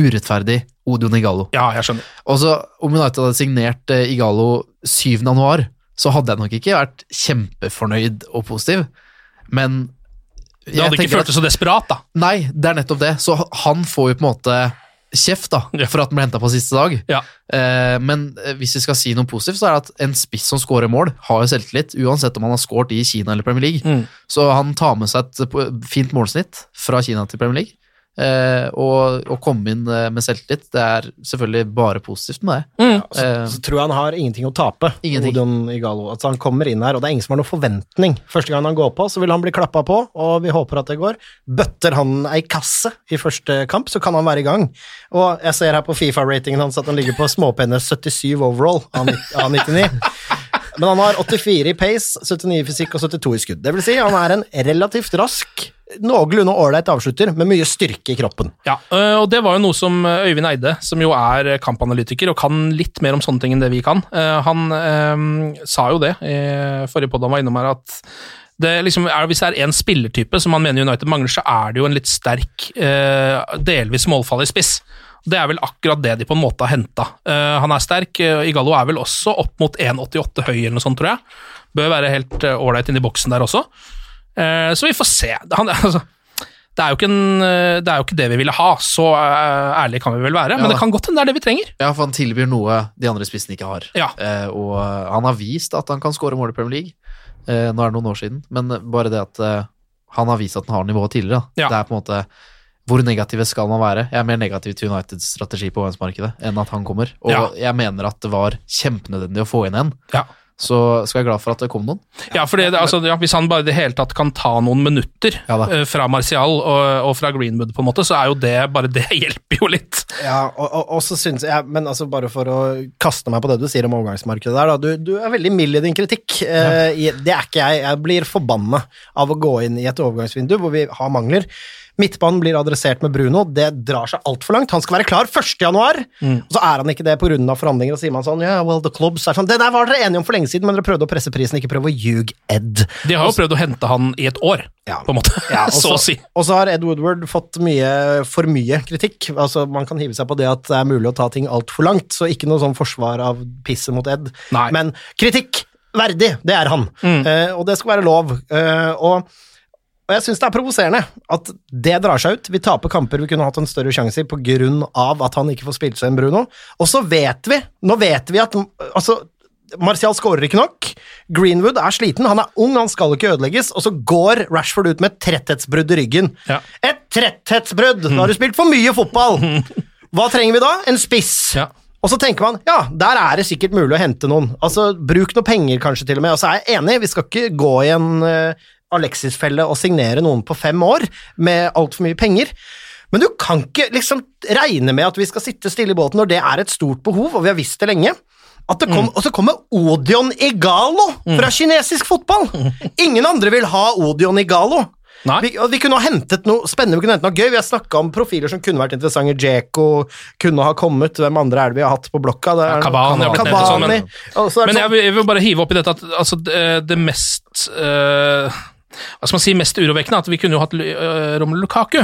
urettferdig Odion Nigallo. Ja, jeg skjønner. Og så Om United hadde signert eh, Igalo 7. januar, så hadde jeg nok ikke vært kjempefornøyd og positiv, men Du hadde ikke følt deg så desperat, da. Nei, det er nettopp det. Så han får jo på en måte kjeft da, for at den ble henta på siste dag. Ja. Eh, men eh, hvis vi skal si noe positivt, så er det at en spiss som skårer mål, har jo selvtillit, uansett om han har skåret i Kina eller Premier League. Mm. Så han tar med seg et fint målsnitt fra Kina til Premier League. Eh, og å komme inn eh, med selvtillit, det er selvfølgelig bare positivt med det. Mm. Så, så tror jeg han har ingenting å tape. Ingenting. Odion Igalo. Altså, han kommer inn her, og det er ingen som har noen forventning. Første gang han går på, så vil han bli klappa på, og vi håper at det går. Bøtter han ei kasse i første kamp, så kan han være i gang. Og jeg ser her på Fifa-ratingen hans at han ligger på småpenne 77 overall av 99. Men han har 84 i pace, 79 i fysikk og 72 i skudd. Det vil si, han er en relativt rask, noenlunde ålreit avslutter, med mye styrke i kroppen. Ja, øh, og det var jo noe som øh, Øyvind Eide, som jo er kampanalytiker og kan litt mer om sånne ting enn det vi kan, øh, han øh, sa jo det i forrige podd han var innom her, at det liksom hvis det er én spillertype som han mener United mangler, så er det jo en litt sterk, øh, delvis målfallig spiss. Det er vel akkurat det de på en måte har henta. han er sterk, Igallo er vel også opp mot 1,88 høy eller noe sånt, tror jeg. Bør være helt øh, ålreit inni boksen der også. Eh, så vi får se. Han, altså, det, er en, eh, det er jo ikke det vi ville ha, så eh, ærlig kan vi vel være. Ja, men det kan godt hende det er det vi trenger. Ja, for han tilbyr noe de andre spissene ikke har. Ja. Og han har vist at han kan skåre mål i Premier League. Nå er det noen år siden, men bare det at han har vist at han har nivået tidligere. Ja. Det er på en måte Hvor negative skal man være? Jeg er mer negativ til Uniteds strategi på verdensmarkedet enn at han kommer. Og Ja. jeg mener at det var kjempenødvendig å få inn en. Ja. Så skal jeg være glad for at det kom noen. Ja, for det, altså, ja, Hvis han bare i det hele tatt kan ta noen minutter Ja eh, fra Martial og, og fra Greenwood, på en måte, så er jo det bare det hjelper jo litt. Ja, og, og, og så synes jeg Men altså bare for å kaste meg på det du sier om overgangsmarkedet der, da. Du, du er veldig mild i din kritikk. I- det er ikke jeg. Jeg blir forbanna av å gå inn i et overgangsvindu hvor vi har mangler. Midtbanen blir adressert med Bruno. Det drar seg altfor langt. Han skal være klar 1. januar, og så er han ikke det pga. forhandlinger. Og sier man sånn yeah, well, the clubs er sånn Det der var dere enige om for lenge siden, men dere prøvde å presse prisen, ikke prøve å ljuge Ed. De har jo prøvd å hente han i et år, Ja. på en måte. Ja, og så å si. Og så har Ed Woodward fått mye, for mye kritikk. Altså, Man kan hive seg på det at det er mulig å ta ting altfor langt, så ikke noe sånn forsvar av pisset mot Ed. Nei. Men kritikk verdig, det er han. Eh, og det skal være lov. Uh, og, og jeg syns det er provoserende at det drar seg ut. Vi taper kamper vi kunne hatt en større sjanse i av at han ikke får spilt seg inn, Bruno. Og så vet vi, nå vet vi at altså, Martial skårer ikke nok. Greenwood er sliten, han er ung, han skal ikke ødelegges. Og så går Rashford ut med et tretthetsbrudd i ryggen. Ja. Et tretthetsbrudd! Da har du spilt for mye fotball! Hva trenger vi da? En spiss. Ja. Og så tenker man ja, der er det sikkert mulig å hente noen. Altså, Bruk noe penger, kanskje, til og med. Og så er jeg enig, vi skal ikke gå i en uh, Alexis-felle og signere noen på fem år med altfor mye penger. Men du kan ikke liksom regne med at vi skal sitte stille i båten når det er et stort behov, og vi har visst det lenge. At det kom, Og så kommer Odion Igalo fra kinesisk fotball! Ingen andre vil ha Odion Igalo. Vi, vi kunne ha hentet noe spennende, vi kunne hentet noe gøy. Vi har snakka om profiler som kunne vært interessante. Jeko kunne ha kommet. Hvem andre er det vi har hatt på blokka? Det Ja, har blitt sånn, men- Men sånn- jeg vil, jeg vil bare hive opp i dette at altså, det, det mest øh, Hva skal man si, mest urovekkende, at vi kunne jo hatt øh, Romelu Lukaku.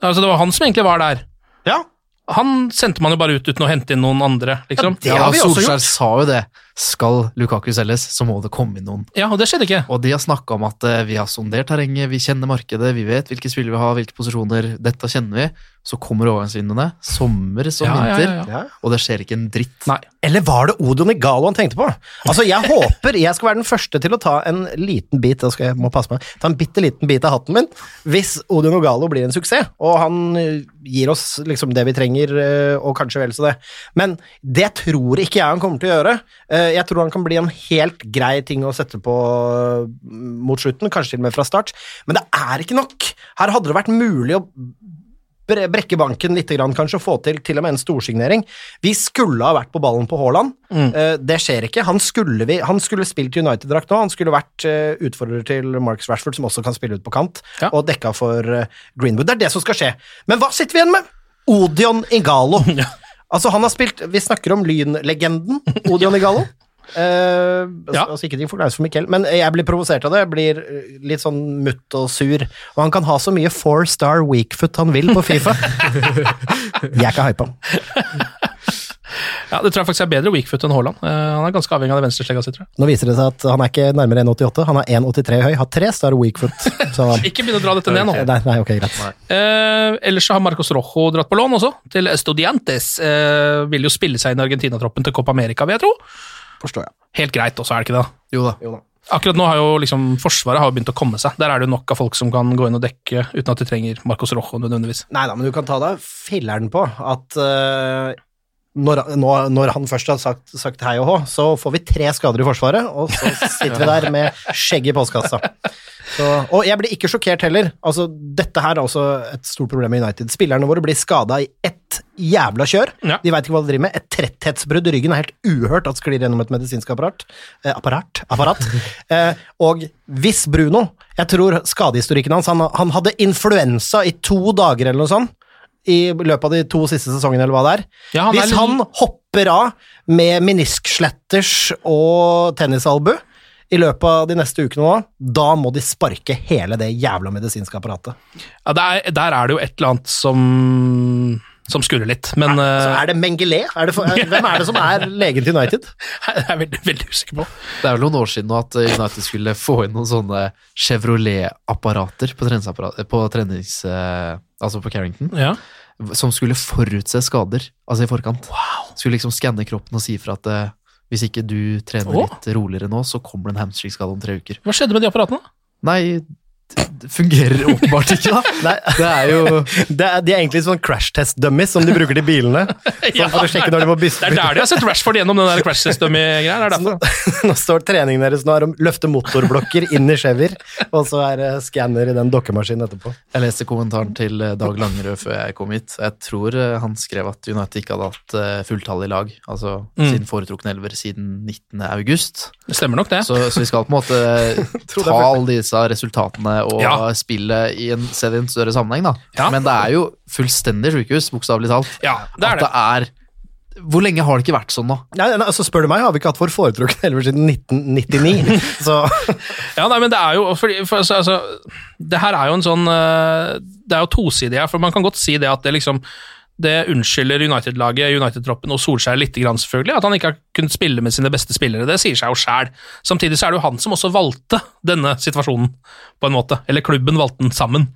Altså, det var han som egentlig var der. Ja, Han sendte man jo bare ut uten å hente inn noen andre, liksom. det har vi også Solskjær gjort. sa jo det. Skal Lukaku selges, så må det komme inn noen. Ja, og det skjedde ikke. Og de har snakka om at eh, vi har sondert terrenget, vi kjenner markedet, vi vet hvilke spillere vi har, hvilke posisjoner. Dette kjenner vi. Så kommer overgangsvinduene, sommer som Ja, vinter, ja, ja. Ja. og det skjer ikke en dritt. Nei. Eller var det Odion Igalo han tenkte på? Altså, Jeg håper jeg skal være den første til å ta en liten bit da skal jeg må passe meg, ta en bitte liten bit av hatten min hvis Odion Igalo blir en suksess, og han eh, gir oss liksom det vi trenger, eh, og kanskje vel så det. Men det tror ikke jeg han kommer til å gjøre. Eh, Jeg tror han kan bli en helt grei ting å sette på eh, mot slutten, kanskje til og med fra start, men det er ikke nok. Her hadde det vært mulig å brekke banken litt, kanskje, og få til til og med en storsignering. Vi skulle ha vært på ballen på Haaland. Mm. det skjer ikke. Han skulle, vi, han skulle spilt United-drakt nå. Han skulle vært eh, utfordrer til Marcus Rashford, som også kan spille ut på kant, Ja. og dekka for eh, Greenwood. Det er det som skal skje. Men hva sitter vi igjen med? Odion Igalo. Altså, han har spilt Vi snakker om Lynlegenden Odion Igallo. Uh, Ja. altså, ikke ting forklares for Mikkel, men jeg blir provosert av det. Jeg blir eh, litt sånn mutt og sur. Og han kan ha så mye four star weakfoot han vil på Fifa. jeg er ikke hypa. Ja, Det tror jeg faktisk er bedre weakfoot enn Haaland. Eh, han er ganske avhengig av det venstreslegga si, tror jeg. Nå viser det seg at han er ikke nærmere 1,88, han er 1,83 høy, har tre star weakfoot. Så han, Ikke begynn å dra dette ned nå. nei, nei, ok, greit. Eh, ellers så har Marcos Rojo dratt på lån også, til Estudiantes. Eh, vil jo spille seg inn i Argentina-troppen til Copa America, vil jeg tro. Forstår jeg. Helt greit også, er det ikke det? Jo da. Jo da. Akkurat nå har jo liksom Forsvaret har jo begynt å komme seg. Der er det jo nok av folk som kan gå inn og dekke uten at de trenger Marcos Rojo nødvendigvis. Nei da, men du kan ta deg filleren på at eh, når, når, han først har sagt, sagt hei og hå, så får vi tre skader i Forsvaret, og så sitter vi der med skjegg i postkassa. Så, og jeg blir ikke sjokkert heller. Altså, dette her er også et stort problem i United. Spillerne våre blir skada i ett jævla kjør. Ja. De veit ikke hva de driver med. Et tretthetsbrudd i ryggen er helt uhørt at sklir gjennom et medisinsk apparat. Eh, apparat? apparat. eh, og hvis Bruno Jeg tror skadehistorikken hans han, han hadde influensa i to dager eller noe sånt i løpet av de to siste sesongene, eller hva det er. Ja, han er Hvis litt- han hopper av med menisksletters og tennisalbu i løpet av de neste ukene nå, da må de sparke hele det jævla medisinske apparatet. Ja, der, der er det jo et eller annet som, som skurrer litt, men er, altså, er det Mengele? Er det for, er, hvem er det som er legen til United? jeg er veldig, veldig usikker på. Det er vel noen år siden nå at United skulle få inn noen sånne Chevrolet-apparater på, på trenings... eh, altså på Carrington, Ja. som skulle forutse skader, altså i forkant. Skulle liksom skanne kroppen og si ifra at eh, hvis ikke du trener Åh. litt roligere nå, så kommer det en hamstringskade om tre uker. Hva skjedde med de apparatene? Nei, det fungerer åpenbart ikke, da. Nei, Det er jo det er, de er egentlig sånn crash test dummies som de bruker til bilene. Sånn for å sjekke når de må. Det er der de har sett Rashford gjennom den der crash. Er Nå, nå står treningen deres nå er å løfte motorblokker inn i Chever, og så er det skanner i den dokkemaskinen etterpå. Jeg leste kommentaren til eh, Dag Langerød før jeg kom hit. Jeg tror eh, han skrev at United ikke hadde hatt fulltallig fulltall i lag, altså Mm. sin foretrukne elver siden 19. august. Det stemmer nok, det. Så, så vi skal på en måte ta alle disse resultatene og Ja. spillet i en, sett i en større sammenheng, da. Ja. Men det er jo fullstendig sjukehus, bokstavelig talt. Ja, det er At det er Hvor lenge har det ikke vært sånn da? Nei, nei, altså Spør du meg, har vi ikke hatt vår foretrukne elver siden 1999. Så Ja, nei, men det er jo fordi, for, altså, altså, Det her er jo en sånn eh, Det er jo tosidig her, for man kan godt si det at det liksom det unnskylder United-laget, United-troppen og Solskjær litt, grann selvfølgelig, at han ikke har kunnet spille med sine beste spillere. Det sier seg jo sjæl. Samtidig så er det jo han som også valgte denne situasjonen, på en måte. Eller klubben valgte den sammen.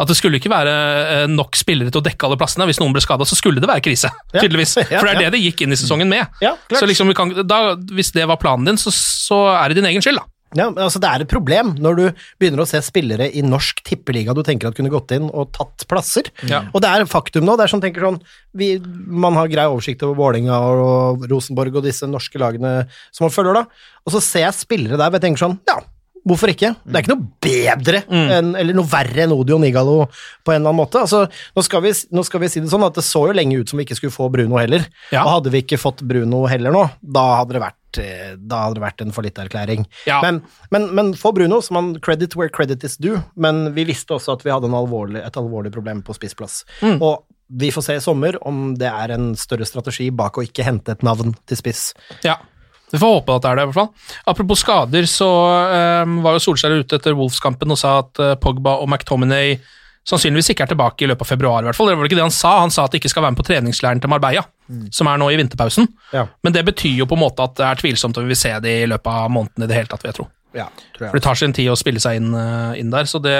At det skulle ikke være eh, nok spillere til å dekke alle plassene. Hvis noen ble skada, så skulle det være krise, tydeligvis. For det er det det gikk inn i sesongen med. Så liksom vi kan, da, hvis det var planen din, så, så er det din egen skyld, da. Ja, men altså Det er et problem når du begynner å se spillere i norsk tippeliga du tenker at kunne gått inn og tatt plasser. Ja. Og det er faktum nå. det er sånn, tenker sånn, vi, Man har grei oversikt over Vålinga og Rosenborg og disse norske lagene som man følger, da. Og så ser jeg spillere der hvor jeg tenker sånn Ja, hvorfor ikke? Det er ikke noe bedre enn, eller noe verre enn Odio Nigalo på en eller annen måte. Altså, nå skal, vi, nå skal vi si det sånn at det så jo lenge ut som vi ikke skulle få Bruno heller. Ja. Og hadde vi ikke fått Bruno heller nå, da hadde det vært, da hadde det vært en fallitterklæring. Ja. Men, men, men for Bruno, som han credit where credit is due, men vi visste også at vi hadde en alvorlig, et alvorlig problem på spissplass. Og vi får se i sommer om det er en større strategi bak å ikke hente et navn til spiss. Ja. Vi får håpe at det er det, i hvert fall. Apropos skader, så um, var jo Solskjær ute etter Wolves-kampen og sa at uh, Pogba og McTominay sannsynligvis ikke er tilbake i løpet av februar. i hvert fall. Det var ikke det han sa. Han sa at de ikke skal være med på treningsleiren til Marbella, som er nå i vinterpausen. Ja. Men det betyr jo på en måte at det er tvilsomt om vi vil se det i løpet av måneden i det hele tatt, vil jeg tro. Ja, tror For det tar sin tid å spille seg inn, eh, inn der, så det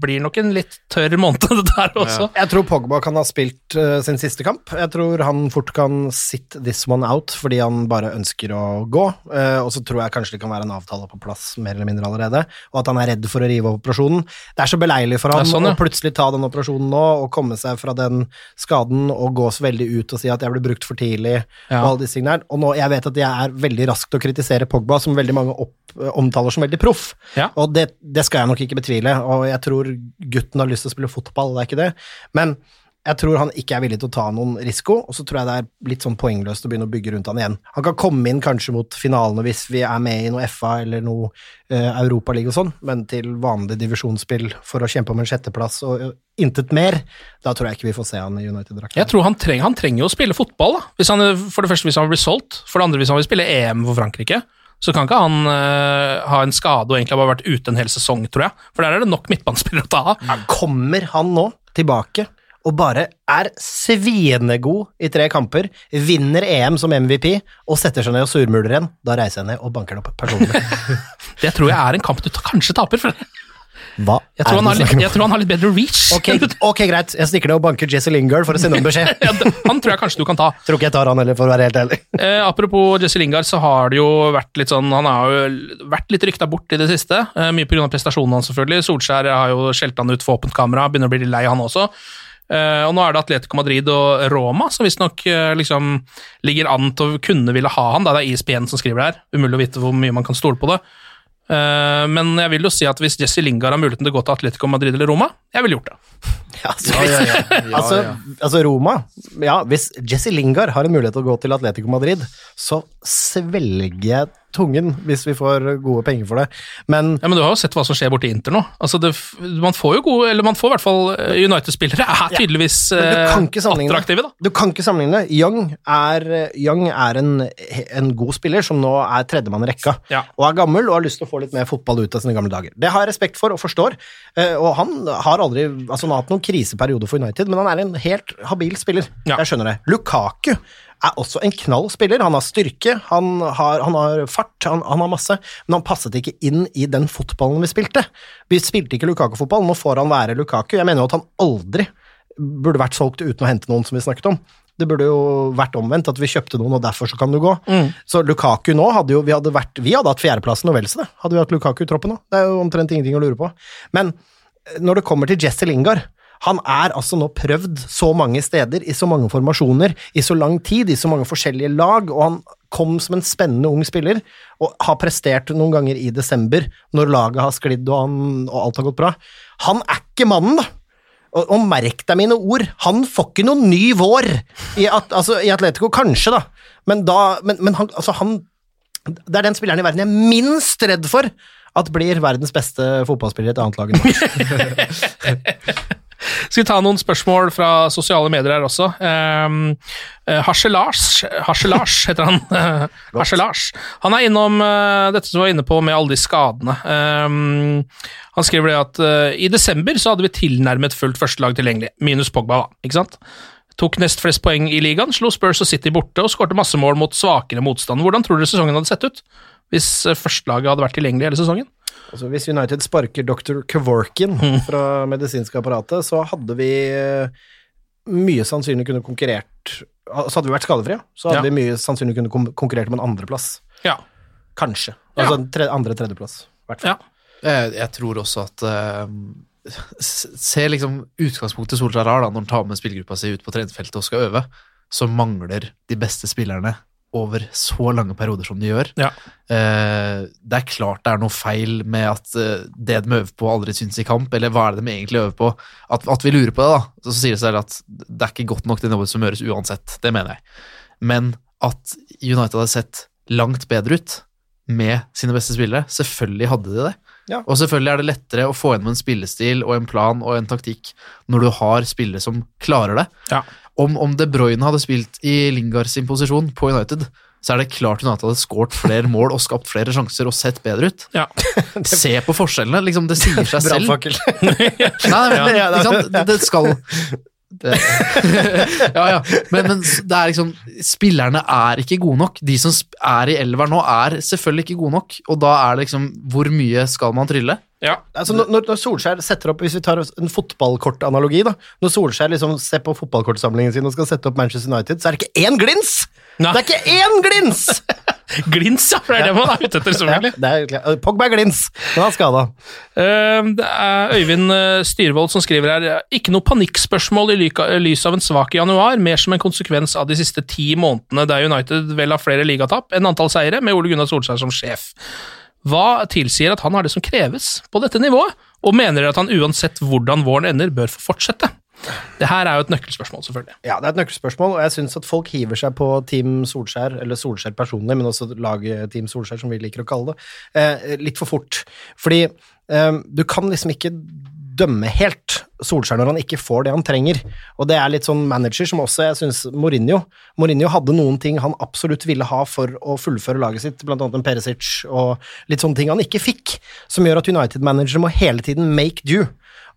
blir nok en litt tørr måned det der også. Jeg tror Pogba kan ha spilt uh, sin siste kamp. Jeg tror han fort kan sit this one out fordi han bare ønsker å gå. Uh, og så tror jeg kanskje det kan være en avtale på plass mer eller mindre allerede, og at han er redd for å rive opp operasjonen. Det er så beleilig for ham sånn, ja. å plutselig ta den operasjonen nå og komme seg fra den skaden og gå så veldig ut og si at jeg ble brukt for tidlig Ja. og alle disse tingene her. Og nå, jeg vet at jeg er veldig rask til å kritisere Pogba, som veldig mange opp, omtaler som veldig proff. Ja. Og det, det skal jeg nok ikke betvile, og jeg tror gutten har lyst til å spille fotball, det er ikke det. Men jeg tror han ikke er villig til å ta noen risiko, og så tror jeg det er litt sånn poengløst å begynne å bygge rundt han igjen. Han kan komme inn kanskje mot finalene hvis vi er med i noe FA eller noe uh, Europaliga og sånn, men til vanlig divisjonsspill for å kjempe om en sjetteplass og eh, intet mer, da tror jeg ikke vi får se han i United-drakt. Jeg tror han trenger, han trenger jo å spille fotball. Da. Hvis han, for det første hvis han blir solgt, for det andre hvis han vil spille EM for Frankrike. Så kan ikke han uh, ha en skade og egentlig ha bare vært ute en hel sesong, tror jeg. For der er det nok midtbanespillere å ta av. Kommer han nå tilbake og bare er svinegod i tre kamper, vinner EM som MVP og setter seg ned og surmuler igjen, da reiser jeg ned og banker den opp personlig. Det tror jeg er en kamp du kanskje taper. For Hva jeg, tror er han har det litt, jeg tror han har litt bedre reach. Ok, greit, jeg stikker ned og banker Jesse Lingard for å sende en beskjed. Ja, han tror jeg kanskje du kan ta. Tror ikke jeg tar han heller, for å være helt ærlig. Eh, apropos Jesse Lingard, så har det jo vært litt sånn Han har jo vært litt rykta bort i det siste. Eh, mye pga. prestasjonene hans, selvfølgelig. Solskjær har jo skjelt han ut for åpent kamera, begynner å bli litt lei, han også. Eh, og nå er det Atletico Madrid og Roma som visstnok uh, liksom ligger an til å kunne ville ha han. Da det er ISBN som skriver det her. Umulig å vite hvor mye man kan stole på det. Eh, men jeg vil jo si at hvis Jesse Lingard har muligheten til å gå til Atletico Madrid eller Roma, jeg ville gjort det. Ja, altså, altså, Roma Ja, hvis Jesse Lingard har en mulighet til å gå til Atletico Madrid, så svelger jeg tungen hvis vi får gode penger for det. Men Ja, Men du har jo sett hva som skjer borti Inter nå. Altså det, man får jo gode, eller man får i hvert fall eh, United-spillere er tydeligvis du eh, attraktive, da. Du kan ikke sammenligne. Young er, Young er en, en god spiller som nå er tredjemann i rekka, Ja. og er gammel og har lyst til å få litt mer fotball ut av sine gamle dager. Det har jeg respekt for og forstår, eh, og han har aldri altså Han har hatt noen kriseperiode for United, men han er en helt habil spiller. Ja. Jeg skjønner det. Lukaku er også en knall spiller. Han har styrke, han har, han har fart, han, han har masse, men han passet ikke inn i den fotballen vi spilte. Vi spilte ikke Lukaku-fotball, nå får han være Lukaku. Jeg mener jo at han aldri burde vært solgt uten å hente noen, som vi snakket om. Det burde jo vært omvendt, at vi kjøpte noen, og derfor så kan du gå. Så Lukaku nå hadde jo Vi hadde, vært, vi hadde hatt fjerdeplassen og vel så det, hadde vi hatt Lukaku i troppen nå. Det er jo omtrent ingenting å lure på. Men når det kommer til Jesse Lingard han er altså nå prøvd så mange steder, i så mange formasjoner, i så lang tid, i så mange forskjellige lag, og han kom som en spennende ung spiller, og har prestert noen ganger i desember, når laget har sklidd og, han, og alt har gått bra. Han er ikke mannen, da! Og, og merk deg mine ord, han får ikke noen ny vår i, at, altså, i Atletico, kanskje, da, men da Men, men han, altså, han Det er den spilleren i verden jeg er minst redd for at blir verdens beste fotballspiller i et annet lag enn Norge. Skal vi ta noen spørsmål fra sosiale medier her også? Um, uh, Harselars, Harselars heter han. Harselars. Han er innom uh, dette som vi var inne på med alle de skadene. Um, han skriver det at uh, i desember så hadde vi tilnærmet fullt førstelag tilgjengelig, minus Pogba, da. Ikke sant? Tok nest flest poeng i ligaen, slo Spurs og City borte og skårte masse mål mot svakere motstand. Hvordan tror dere sesongen hadde sett ut hvis eh, førstelaget hadde vært tilgjengelig hele sesongen? Altså, hvis United sparker dr. Kevorkin fra medisinske apparatet, så hadde vi eh, mye sannsynlig kunne konkurrert Så hadde vi vært skadefrie, så hadde Ja. vi mye sannsynlig kunne konkurrert om en andreplass. Ja. Kanskje. Ja. Altså en tre, andre-tredjeplass. ja. Jeg, jeg tror også at uh, Se liksom utgangspunktet Solskjær har da når han tar med spillergruppa si ut på treningsfeltet og skal øve, så mangler de beste spillerne over så lange perioder som de gjør. Ja. Eh, det er klart det er noe feil med at eh, det de øver på, aldri syns i kamp, eller hva er det de egentlig øver på? At, at vi lurer på det, da. Så sier det seg at det er ikke godt nok det nivået som gjøres uansett. Det mener jeg. Men at United hadde sett langt bedre ut med sine beste spillere, selvfølgelig hadde de det. Ja. Og selvfølgelig er det lettere å få gjennom en spillestil og en plan og en taktikk når du har spillere som klarer det. Ja. Om, om De Bruyne hadde spilt i Lingard sin posisjon på United, så er det klart United hadde skåret flere mål og skapt flere sjanser og sett bedre ut. Ja. Se på forskjellene, liksom, det sier seg selv. Brannfakkel. Nei, men, ikke sant? Det, det skal det. Ja, ja. Men, men det er liksom Spillerne er ikke gode nok. De som er i elver nå, er selvfølgelig ikke gode nok. Og da er det liksom Hvor mye skal man trylle? Ja. Altså, når, når Solskjær setter opp Hvis vi tar en fotballkortanalogi, da. Når Solskjær liksom ser på fotballkortsamlingen sin og skal sette opp Manchester United, så er det ikke én glins! Nei. Det er ikke én glins! Glins, ja! For det er det man er ute etter, selvfølgelig. Ja, er. Pogba er glins, men han er skada. Eh, Det er Øyvind eh, Styrvold som skriver her Ikke noe panikkspørsmål i lys av en svak januar, mer som en konsekvens av de siste ti månedene der United vel har flere ligatap enn antall seire, med Ole Gunnar Solskjær som sjef. Hva tilsier at han har det som kreves på dette nivået, og mener at han uansett hvordan våren ender, bør få fortsette? Det her er jo et nøkkelspørsmål, selvfølgelig. Ja, det er et nøkkelspørsmål, og jeg syns at folk hiver seg på Team Solskjær, eller Solskjær personlig, men også laget Team Solskjær, som vi liker å kalle det, eh, litt for fort. Fordi eh, du kan liksom ikke dømme helt Solskjær når han ikke får det han trenger. Og det er litt sånn manager som også jeg syns Mourinho Mourinho hadde noen ting han absolutt ville ha for å fullføre laget sitt, blant annet en Perisic og litt sånne ting han ikke fikk, som gjør at United-manager må hele tiden make do.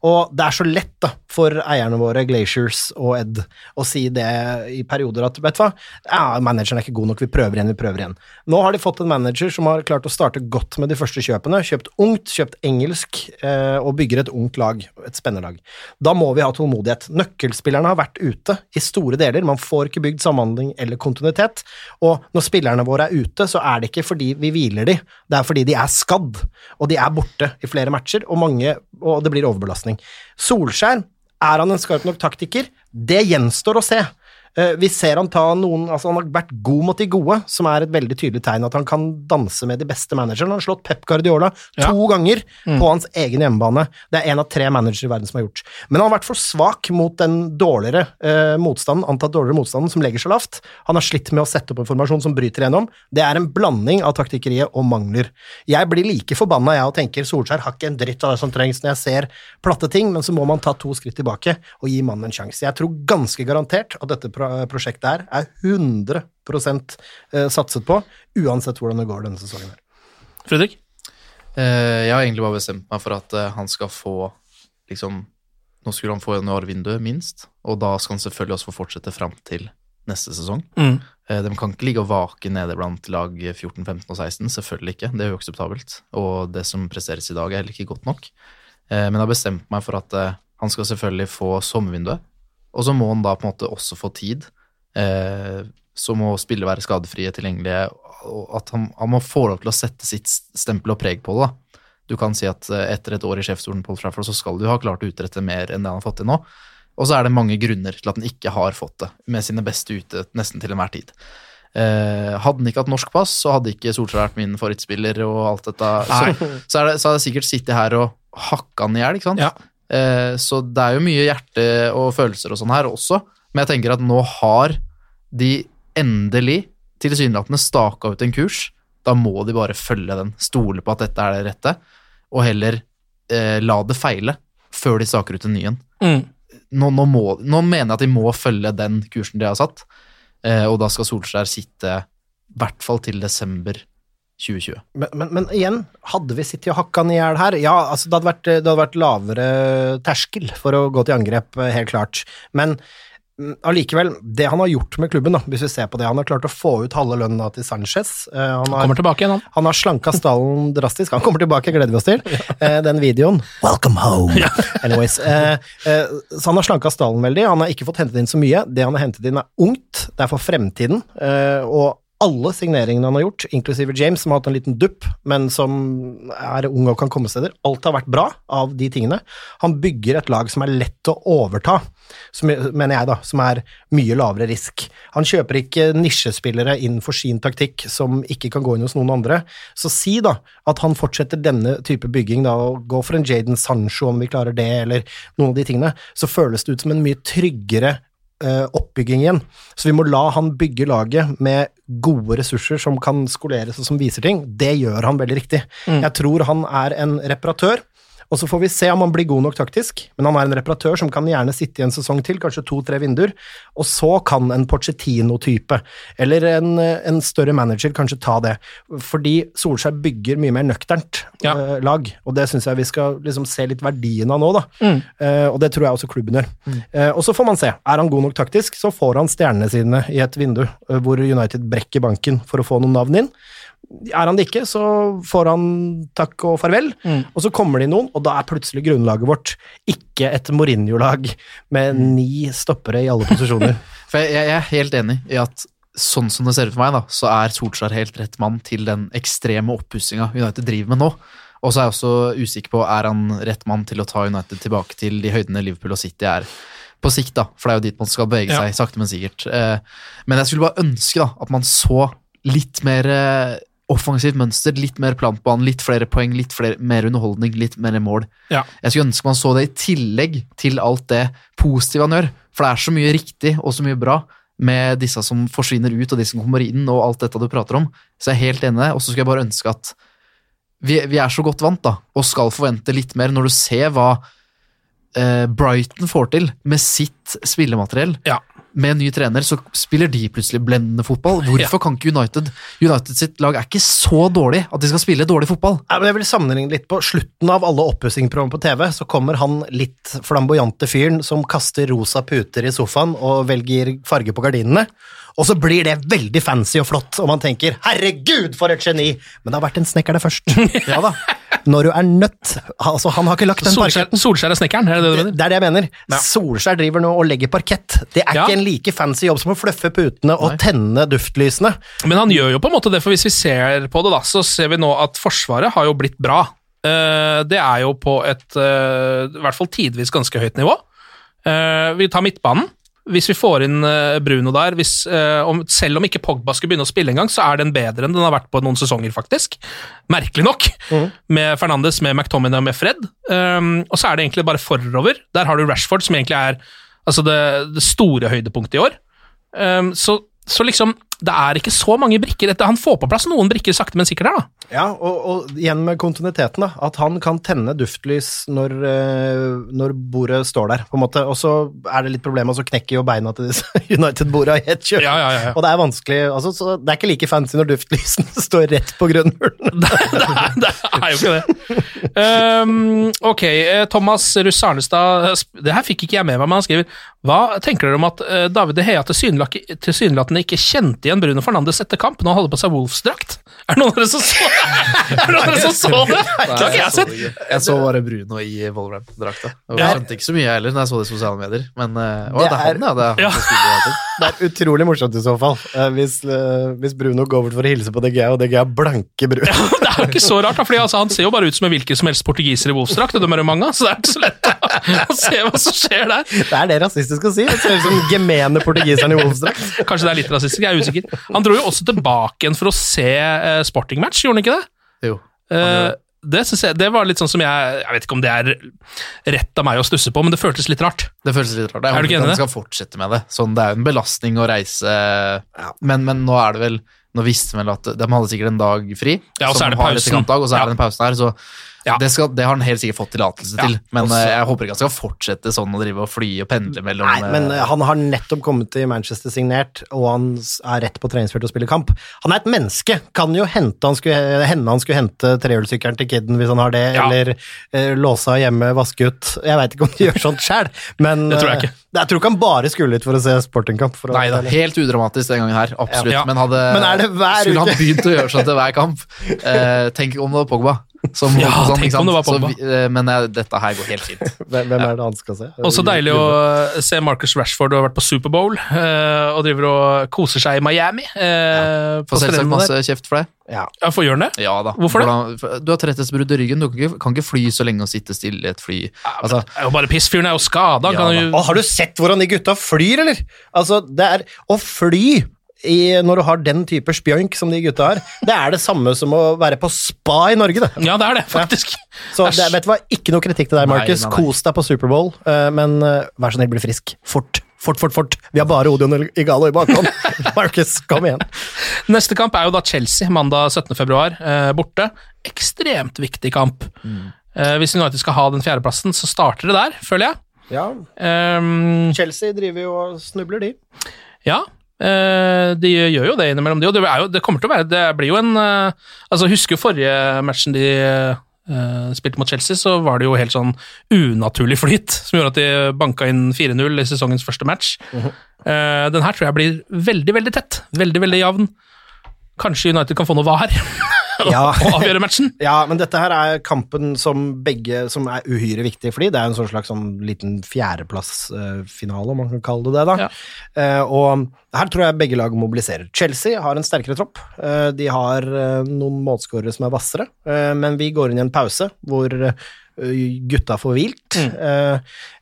Og det er så lett da, for eierne våre, Glaciers og Ed, å si det i perioder at vet du hva, ja, manageren er ikke god nok, vi prøver igjen, vi prøver igjen. Nå har de fått en manager som har klart å starte godt med de første kjøpene, kjøpt ungt, kjøpt engelsk, eh, og bygger et ungt lag, et spennende lag. Da må vi ha tålmodighet. Nøkkelspillerne har vært ute i store deler, man får ikke bygd samhandling eller kontinuitet, og når spillerne våre er ute, så er det ikke fordi vi hviler de, det er fordi de er skadd, og de er borte i flere matcher, og, mange, og det blir overbelastning. Solskjær, er han en skarp nok taktiker? Det gjenstår å se. Uh, vi ser han ta noen altså Han har vært god mot de gode, som er et veldig tydelig tegn at han kan danse med de beste managerne. Han har slått Pep Guardiola Ja. to ganger Mm. på hans egen hjemmebane. Det er en av tre managere i verden som har gjort. Men han har vært for svak mot den dårligere eh, motstanden, antatt dårligere motstanden, som legger seg lavt. Han har slitt med å sette opp en formasjon som bryter igjennom. Det er en blanding av taktikkeriet og mangler. Jeg blir like forbanna, jeg, og tenker Solskjær har ikke en dritt av det som trengs når jeg ser platte ting, men så må man ta to skritt tilbake og gi mannen en sjanse. Jeg tror ganske garantert at dette prosjektet her er 100 eh, satset på, uansett hvordan det går denne sesongen her. Fredrik? Eh, jeg har egentlig bare bestemt meg for at eh, han skal få liksom Nå skulle han få januarvinduet, minst, og da skal han selvfølgelig også få fortsette fram til neste sesong. Mm. Eh, de kan ikke ligge og vake nede blant lag 14, 15 og 16, selvfølgelig ikke. Det er uakseptabelt. Og det som presteres i dag, er heller ikke godt nok. Eh, men jeg har bestemt meg for at han skal selvfølgelig få sommervinduet, og så må han da på en måte også få tid. Eh, så må spillere være skadefrie, tilgjengelige, og at han, han må få lov til å sette sitt stempel og preg på det. da. Du kan si at eh, etter et år i sjefsstolen Trafford, så skal du ha klart å utrette mer enn det han har fått til nå. Og så er det mange grunner til at han ikke har fått det, med sine beste ute nesten til enhver tid. Eh, hadde han ikke hatt norsk pass, så hadde ikke Solskjær vært min favorittspiller og alt dette. Så, så, er det, så hadde jeg sikkert sittet her og hakka han i hjel, ikke sant? Eh, så det er jo mye hjerte og følelser og sånn her også, men jeg tenker at nå har de endelig tilsynelatende staka ut en kurs. Da må de bare følge den, stole på at dette er det rette, og heller eh, la det feile før de staker ut en ny en. Mm. Nå, nå, må, nå mener jeg at de må følge den kursen de har satt, eh, og da skal Solskjær sitte i hvert fall til desember 2020. Men, men, men igjen, hadde vi sittet og hakka han i hjel her? Ja, altså det hadde, vært, det hadde vært lavere terskel for å gå til angrep, eh, helt klart. Men mm, allikevel, det han har gjort med klubben, da, hvis vi ser på det Han har klart å få ut halve lønna til Sanchez. Eh, han, har, Kommer tilbake igjen, han. han har slanka stallen drastisk. Han kommer tilbake, gleder vi oss til. Eh, den videoen. Welcome home! Anyways. Eh, eh, så han har slanka stallen veldig. Han har ikke fått hentet inn så mye. Det han har hentet inn, er ungt. Det er for fremtiden. Eh, og alle signeringene han har gjort, inklusive James, som har hatt en liten dupp, men som er ung og kan komme steder. Alt har vært bra av de tingene. Han bygger et lag som er lett å overta, som, mener jeg, da, som er mye lavere risk. Han kjøper ikke nisjespillere inn for sin taktikk som ikke kan gå inn hos noen andre. Så si da at han fortsetter denne type bygging, da, og går for en Jaden Sancho om vi klarer det, eller noen av de tingene, så føles det ut som en mye tryggere eh, oppbygging igjen. Så vi må la han bygge laget med gode ressurser som kan skoleres og som viser ting. Det gjør han veldig riktig. Jeg tror han er en reparatør. Og så får vi se om han blir god nok taktisk, men han er en reparatør som kan gjerne sitte i en sesong til, kanskje to-tre vinduer, og så kan en Pochettino-type, eller en, en større manager, kanskje ta det. Fordi Solskjær bygger mye mer nøkternt Ja. uh, lag, og det syns jeg vi skal liksom se litt verdien av nå, da. Mm. Uh, og det tror jeg også klubben gjør. Eh, og så får man se. Er han god nok taktisk, så får han stjernene sine i et vindu hvor United brekker banken for å få noen navn inn. Er han det ikke, så får han takk og farvel. Og så kommer det inn noen, og da er plutselig grunnlaget vårt ikke et Mourinho-lag med ni stoppere i alle posisjoner. For jeg, jeg er helt enig i at sånn som det ser ut for meg, da, så er Solskjær helt rett mann til den ekstreme oppussinga United driver med nå. Og så er jeg også usikker på er han rett mann til å ta United tilbake til de høydene Liverpool og City er på sikt, da, for det er jo dit man skal bevege Ja. seg, sakte, men sikkert. Eh, Men jeg skulle bare ønske da, at man så litt mer eh, offensivt mønster, litt mer plantbanen, litt flere poeng, litt flere, mer underholdning, litt mer mål. Ja. Jeg skulle ønske man så det i tillegg til alt det positive han gjør, for det er så mye riktig og så mye bra med disse som forsvinner ut og de som kommer inn og alt dette du prater om. Så jeg er helt enig i det, og så skulle jeg bare ønske at vi, vi er så godt vant da, og skal forvente litt mer når du ser hva eh, Brighton får til med sitt spillemateriell. Ja. Med en ny trener så spiller de plutselig blendende fotball. Hvorfor kan ikke United United sitt lag er ikke så dårlig at de skal spille dårlig fotball? Ja, jeg vil sammenligne litt På slutten av alle oppussingsprogram på TV så kommer han litt flamboyante fyren som kaster rosa puter i sofaen og velger farge på gardinene. Og så blir det veldig fancy og flott, og man tenker 'herregud, for et geni'! Men det har vært en snekker der først. ja da. Når du er nødt Altså, han har ikke lagt den Solskjær, parketten. Solskjær er snekkeren, er det det du mener? det er det jeg mener. Solskjær driver nå og legger parkett. Det er Ja. ikke en like fancy jobb som å fluffe putene og tenne duftlysene. Men han gjør jo på en måte det, for hvis vi ser på det, da, så ser vi nå at Forsvaret har jo blitt bra. Eh, det er jo på et eh, i hvert fall tidvis ganske høyt nivå. Eh, vi tar midtbanen. Hvis vi får inn eh, Bruno der, hvis, eh, om, selv om ikke Pogba skulle begynne å spille engang, så er den bedre enn den har vært på noen sesonger, faktisk. Merkelig nok. Med Fernandes, med McTominay og med Fred. Um, og så er det egentlig bare forover. Der har du Rashford, som egentlig er altså det, det store høydepunktet i år. Um, så, så liksom, det er ikke så mange brikker. Etter. han får på plass noen brikker sakte, men sikkert der, da. Ja, og, og igjen med kontinuiteten, da. At han kan tenne duftlys når, eh, når bordet står der, på en måte. Og så er det litt problem, og så knekker jo beina til disse United-borda i ett kjør. Ja, ja, ja, ja. Og det er vanskelig altså, så Det er ikke like fancy når duftlysene står rett på grunnmuren. det, er, det er jo ikke det. Um, ok, eh, Thomas Russ Arnestad Det her fikk ikke jeg med meg, men han skriver Hva tenker dere om at eh, David De Hea tilsynelatende ikke kjente igjen Bruno Fernandes etter kamp når han hadde på seg Wolfsdrakt? Er det noen av dere som så Er det noen av dere som så det? Nei, jeg, jeg, jeg det Jeg så bare Bruno i Wolverhampton-drakta. Jeg skjønte ikke så mye jeg heller når jeg så det i sosiale medier. Men eh, å, Det det er han, ja. Det er han Ja. spiller. Det er utrolig morsomt i så fall, eh, hvis, eh, hvis Bruno går bort for å hilse på DG, og DG er blanke ja, Det er jo ikke så rart, da, fordi altså, han ser jo bare ut som en hvilken som helst portugiser i Wolfsdrakt, og dem er jo mange, så det er ikke så lett å se hva som skjer der. Det er det rasistisk å si. Det ser ut som gemene portugiseren i Wolfsdrakt. Kanskje det er litt rasistisk, jeg er usikker. Han dro jo også tilbake igjen for å se uh, sportingmatch, gjorde han ikke det? Jo. Eh, det, jeg, det var litt sånn som jeg Jeg vet ikke om det er rett av meg å stusse på, men det føltes litt rart. Det føltes litt rart. Jeg Er håper ikke han skal fortsette med det. Sånn, det er jo en belastning å reise, men, men nå er det vel Nå visste vi vel at de hadde sikkert en dag fri, Ja, og så er det pausen. Dag, og så er Ja. det den pausen her, så Ja. det, skal, det har han helt sikkert fått tillatelse Ja, til. Men også, eh, jeg håper ikke han skal fortsette sånn å drive og fly og pendle mellom Nei, men eh, eh, han har nettopp kommet til Manchester signert, og han er rett på treningsfeltet og spiller kamp. Han er et menneske. Kan jo hente han skulle, hende han skulle hente trehjulssykkelen til kiden hvis han har det, Ja. eller eh, låse av hjemme, vaske ut. Jeg veit ikke om de gjør sånt sjæl, men Det tror jeg eh, ikke. jeg tror ikke han bare skulle ut for å se sportingkamp. Nei da, helt udramatisk den gangen her, absolutt. Men, hadde, Men er skulle han begynt å gjøre sånn til hver kamp eh, Tenk om det var Pogba. Som, Ja, sånn, tenk om det var Pogba. vi- eh, men eh, dette her går helt fint. Hvem er det han skal se? Også deilig å se Marcus Rashford har vært på Superbowl eh, og driver og koser seg i Miami. Ja. Får selvsagt masse kjeft for det. Ja. Ja, får gjøre det? Ja da. Hvorfor det? Hvordan- Du har tretthetsbrudd i ryggen, du kan ikke, kan ikke fly så lenge og sitte stille i et fly. Altså, Det er jo bare piss. Fyren er jo skada. Ja, kan jo har du sett hvordan de gutta flyr, eller? Altså, det er å fly i, når du har den type spjønk som de gutta har, det er det samme som å være på spa i Norge, det. Ja, det er det, faktisk. Så det, vet du hva, ikke noe kritikk til deg, Markus. Kos deg på Superbowl, uh, men eh, vær så snill, bli frisk. Fort. Fort, fort, fort. Vi har bare Odion Igalo i bakhånd. Markus, kom igjen. Neste kamp er jo da Chelsea, mandag 17. februar, eh, borte. Ekstremt viktig kamp. Eh, hvis United skal ha den fjerdeplassen, så starter det der, føler jeg. Ja, Um, Chelsea driver jo og snubler, de. ja, eh, de gjør jo det innimellom, de. Og det, er jo, det kommer til å være Det blir jo en eh, Altså, husker forrige matchen de eh, spilte mot Chelsea, så var det jo helt sånn unaturlig flyt som gjorde at de banka inn 4-0 i sesongens første match. Eh, den her tror jeg blir veldig, veldig tett. Veldig, veldig jevn. Kanskje United kan få noe var Ja. og avgjøre matchen. Ja, men dette her er kampen som begge Som er uhyre viktig, fordi det er en sånn slags sånn liten fjerdeplassfinale, om man kan kalle det det. da. Ja. Uh, og her tror jeg begge lag mobiliserer. Chelsea har en sterkere tropp. Uh, de har uh, noen målskårere som er hvassere, eh, men vi går inn i en pause hvor eh, gutta for vilt. Eh,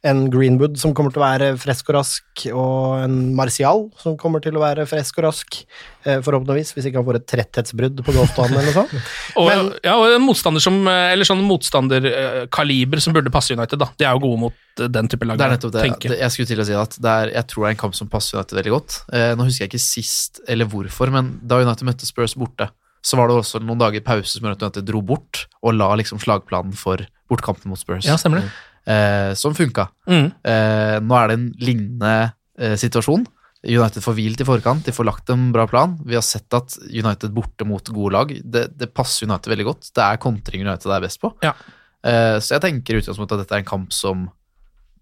en Greenwood som kommer til å være frisk og rask, og en Martial som kommer til å være frisk og rask, eh, forhåpentligvis, hvis ikke han får et tretthetsbrudd på golfbanen eller noe sånt. Og, Men- ja, og en motstander som Eller sånn motstanderkaliber som burde passe United, da. De er jo gode mot eh, den type lag. Det er nettopp det. tenker jeg. Jeg skulle til å si at det er, jeg tror det er en kamp som passer United veldig godt. Eh, nå husker jeg ikke sist eller hvorfor, men da United møtte Spurs borte, så var det også noen dager pause som gjorde at United dro bort og la liksom slagplanen for bortkampen mot Spurs. Ja, stemmer det. eh, som funka. Mm. Eh, nå er det en lignende eh, situasjon. United får hvilt i forkant, de får lagt en bra plan. Vi har sett at United borte mot gode lag, det, det passer United veldig godt. Det er kontring United er best på. Ja. Eh, så jeg tenker i utgangspunktet at dette er en kamp som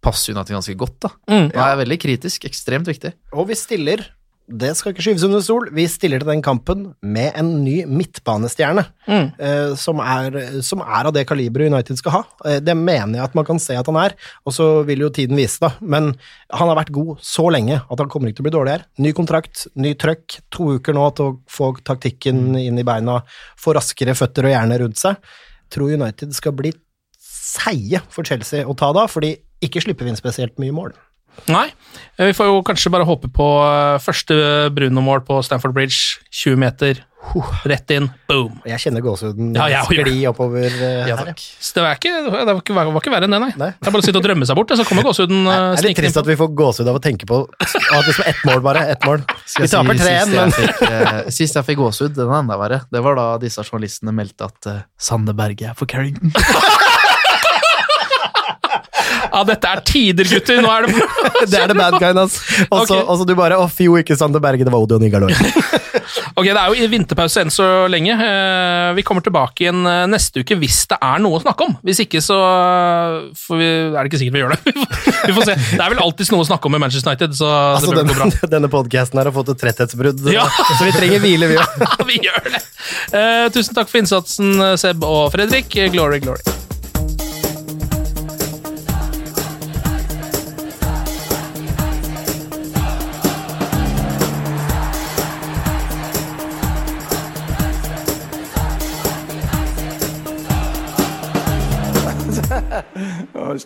passer United ganske godt. da. Mm. Nå er jeg veldig kritisk, ekstremt viktig. Og vi stiller, det skal ikke skyves under stol, vi stiller til den kampen med en ny midtbanestjerne, Mm. Uh, som, er, som er av det kaliberet United skal ha. Uh, det mener jeg at man kan se at han er, og så vil jo tiden vise det. Men han har vært god så lenge at han kommer ikke til å bli dårlig her. Ny kontrakt, ny trøkk, to uker nå til å få taktikken inn i beina, få raskere føtter og hjerne rundt seg. Tror United skal bli seige for Chelsea å ta da, fordi ikke slipper vi inn spesielt mye mål. Nei, eh, vi får jo kanskje bare håpe på eh, første Bruno-mål på Stamford Bridge. 20 meter, rett inn, boom. Jeg kjenner gåsehuden Ja, det. skli oppover eh, Ja, her. takk. Så det var ikke, det var ikke, var ikke verre enn det, nei. Nei. Det er bare å sitte og drømme seg bort, så kommer gåsehuden Det er litt trist at vi får gåsehud av å tenke på at liksom ett mål, bare. Ett mål. Skal Vi taper si, 3-1, sist men jeg fikk, Sist jeg fikk gåsehud, den er enda verre. Det var da disse journalistene meldte at uh, Sanne Berge er for Carrington. Ja, dette er tider, gutter! Nå er det det er det bad guyen, altså. Og så Ok. du bare Å, fjo, ikke Sander Berge, det var Odion Igalor. Ok, Det er jo vinterpause enn så lenge. Eh, Vi kommer tilbake igjen eh, neste uke hvis det er noe å snakke om. Hvis ikke, så får vi, er det ikke sikkert vi gjør det. Vi får- se. Det er vel alltids noe å snakke om med Manchester United, så Altså, det bør gå bra. denne podkasten her har fått et tretthetsbrudd, Ja. så vi trenger hvile, vi òg. Vi gjør det! Uh, tusen takk for innsatsen, Seb og Fredrik. Glory, glory.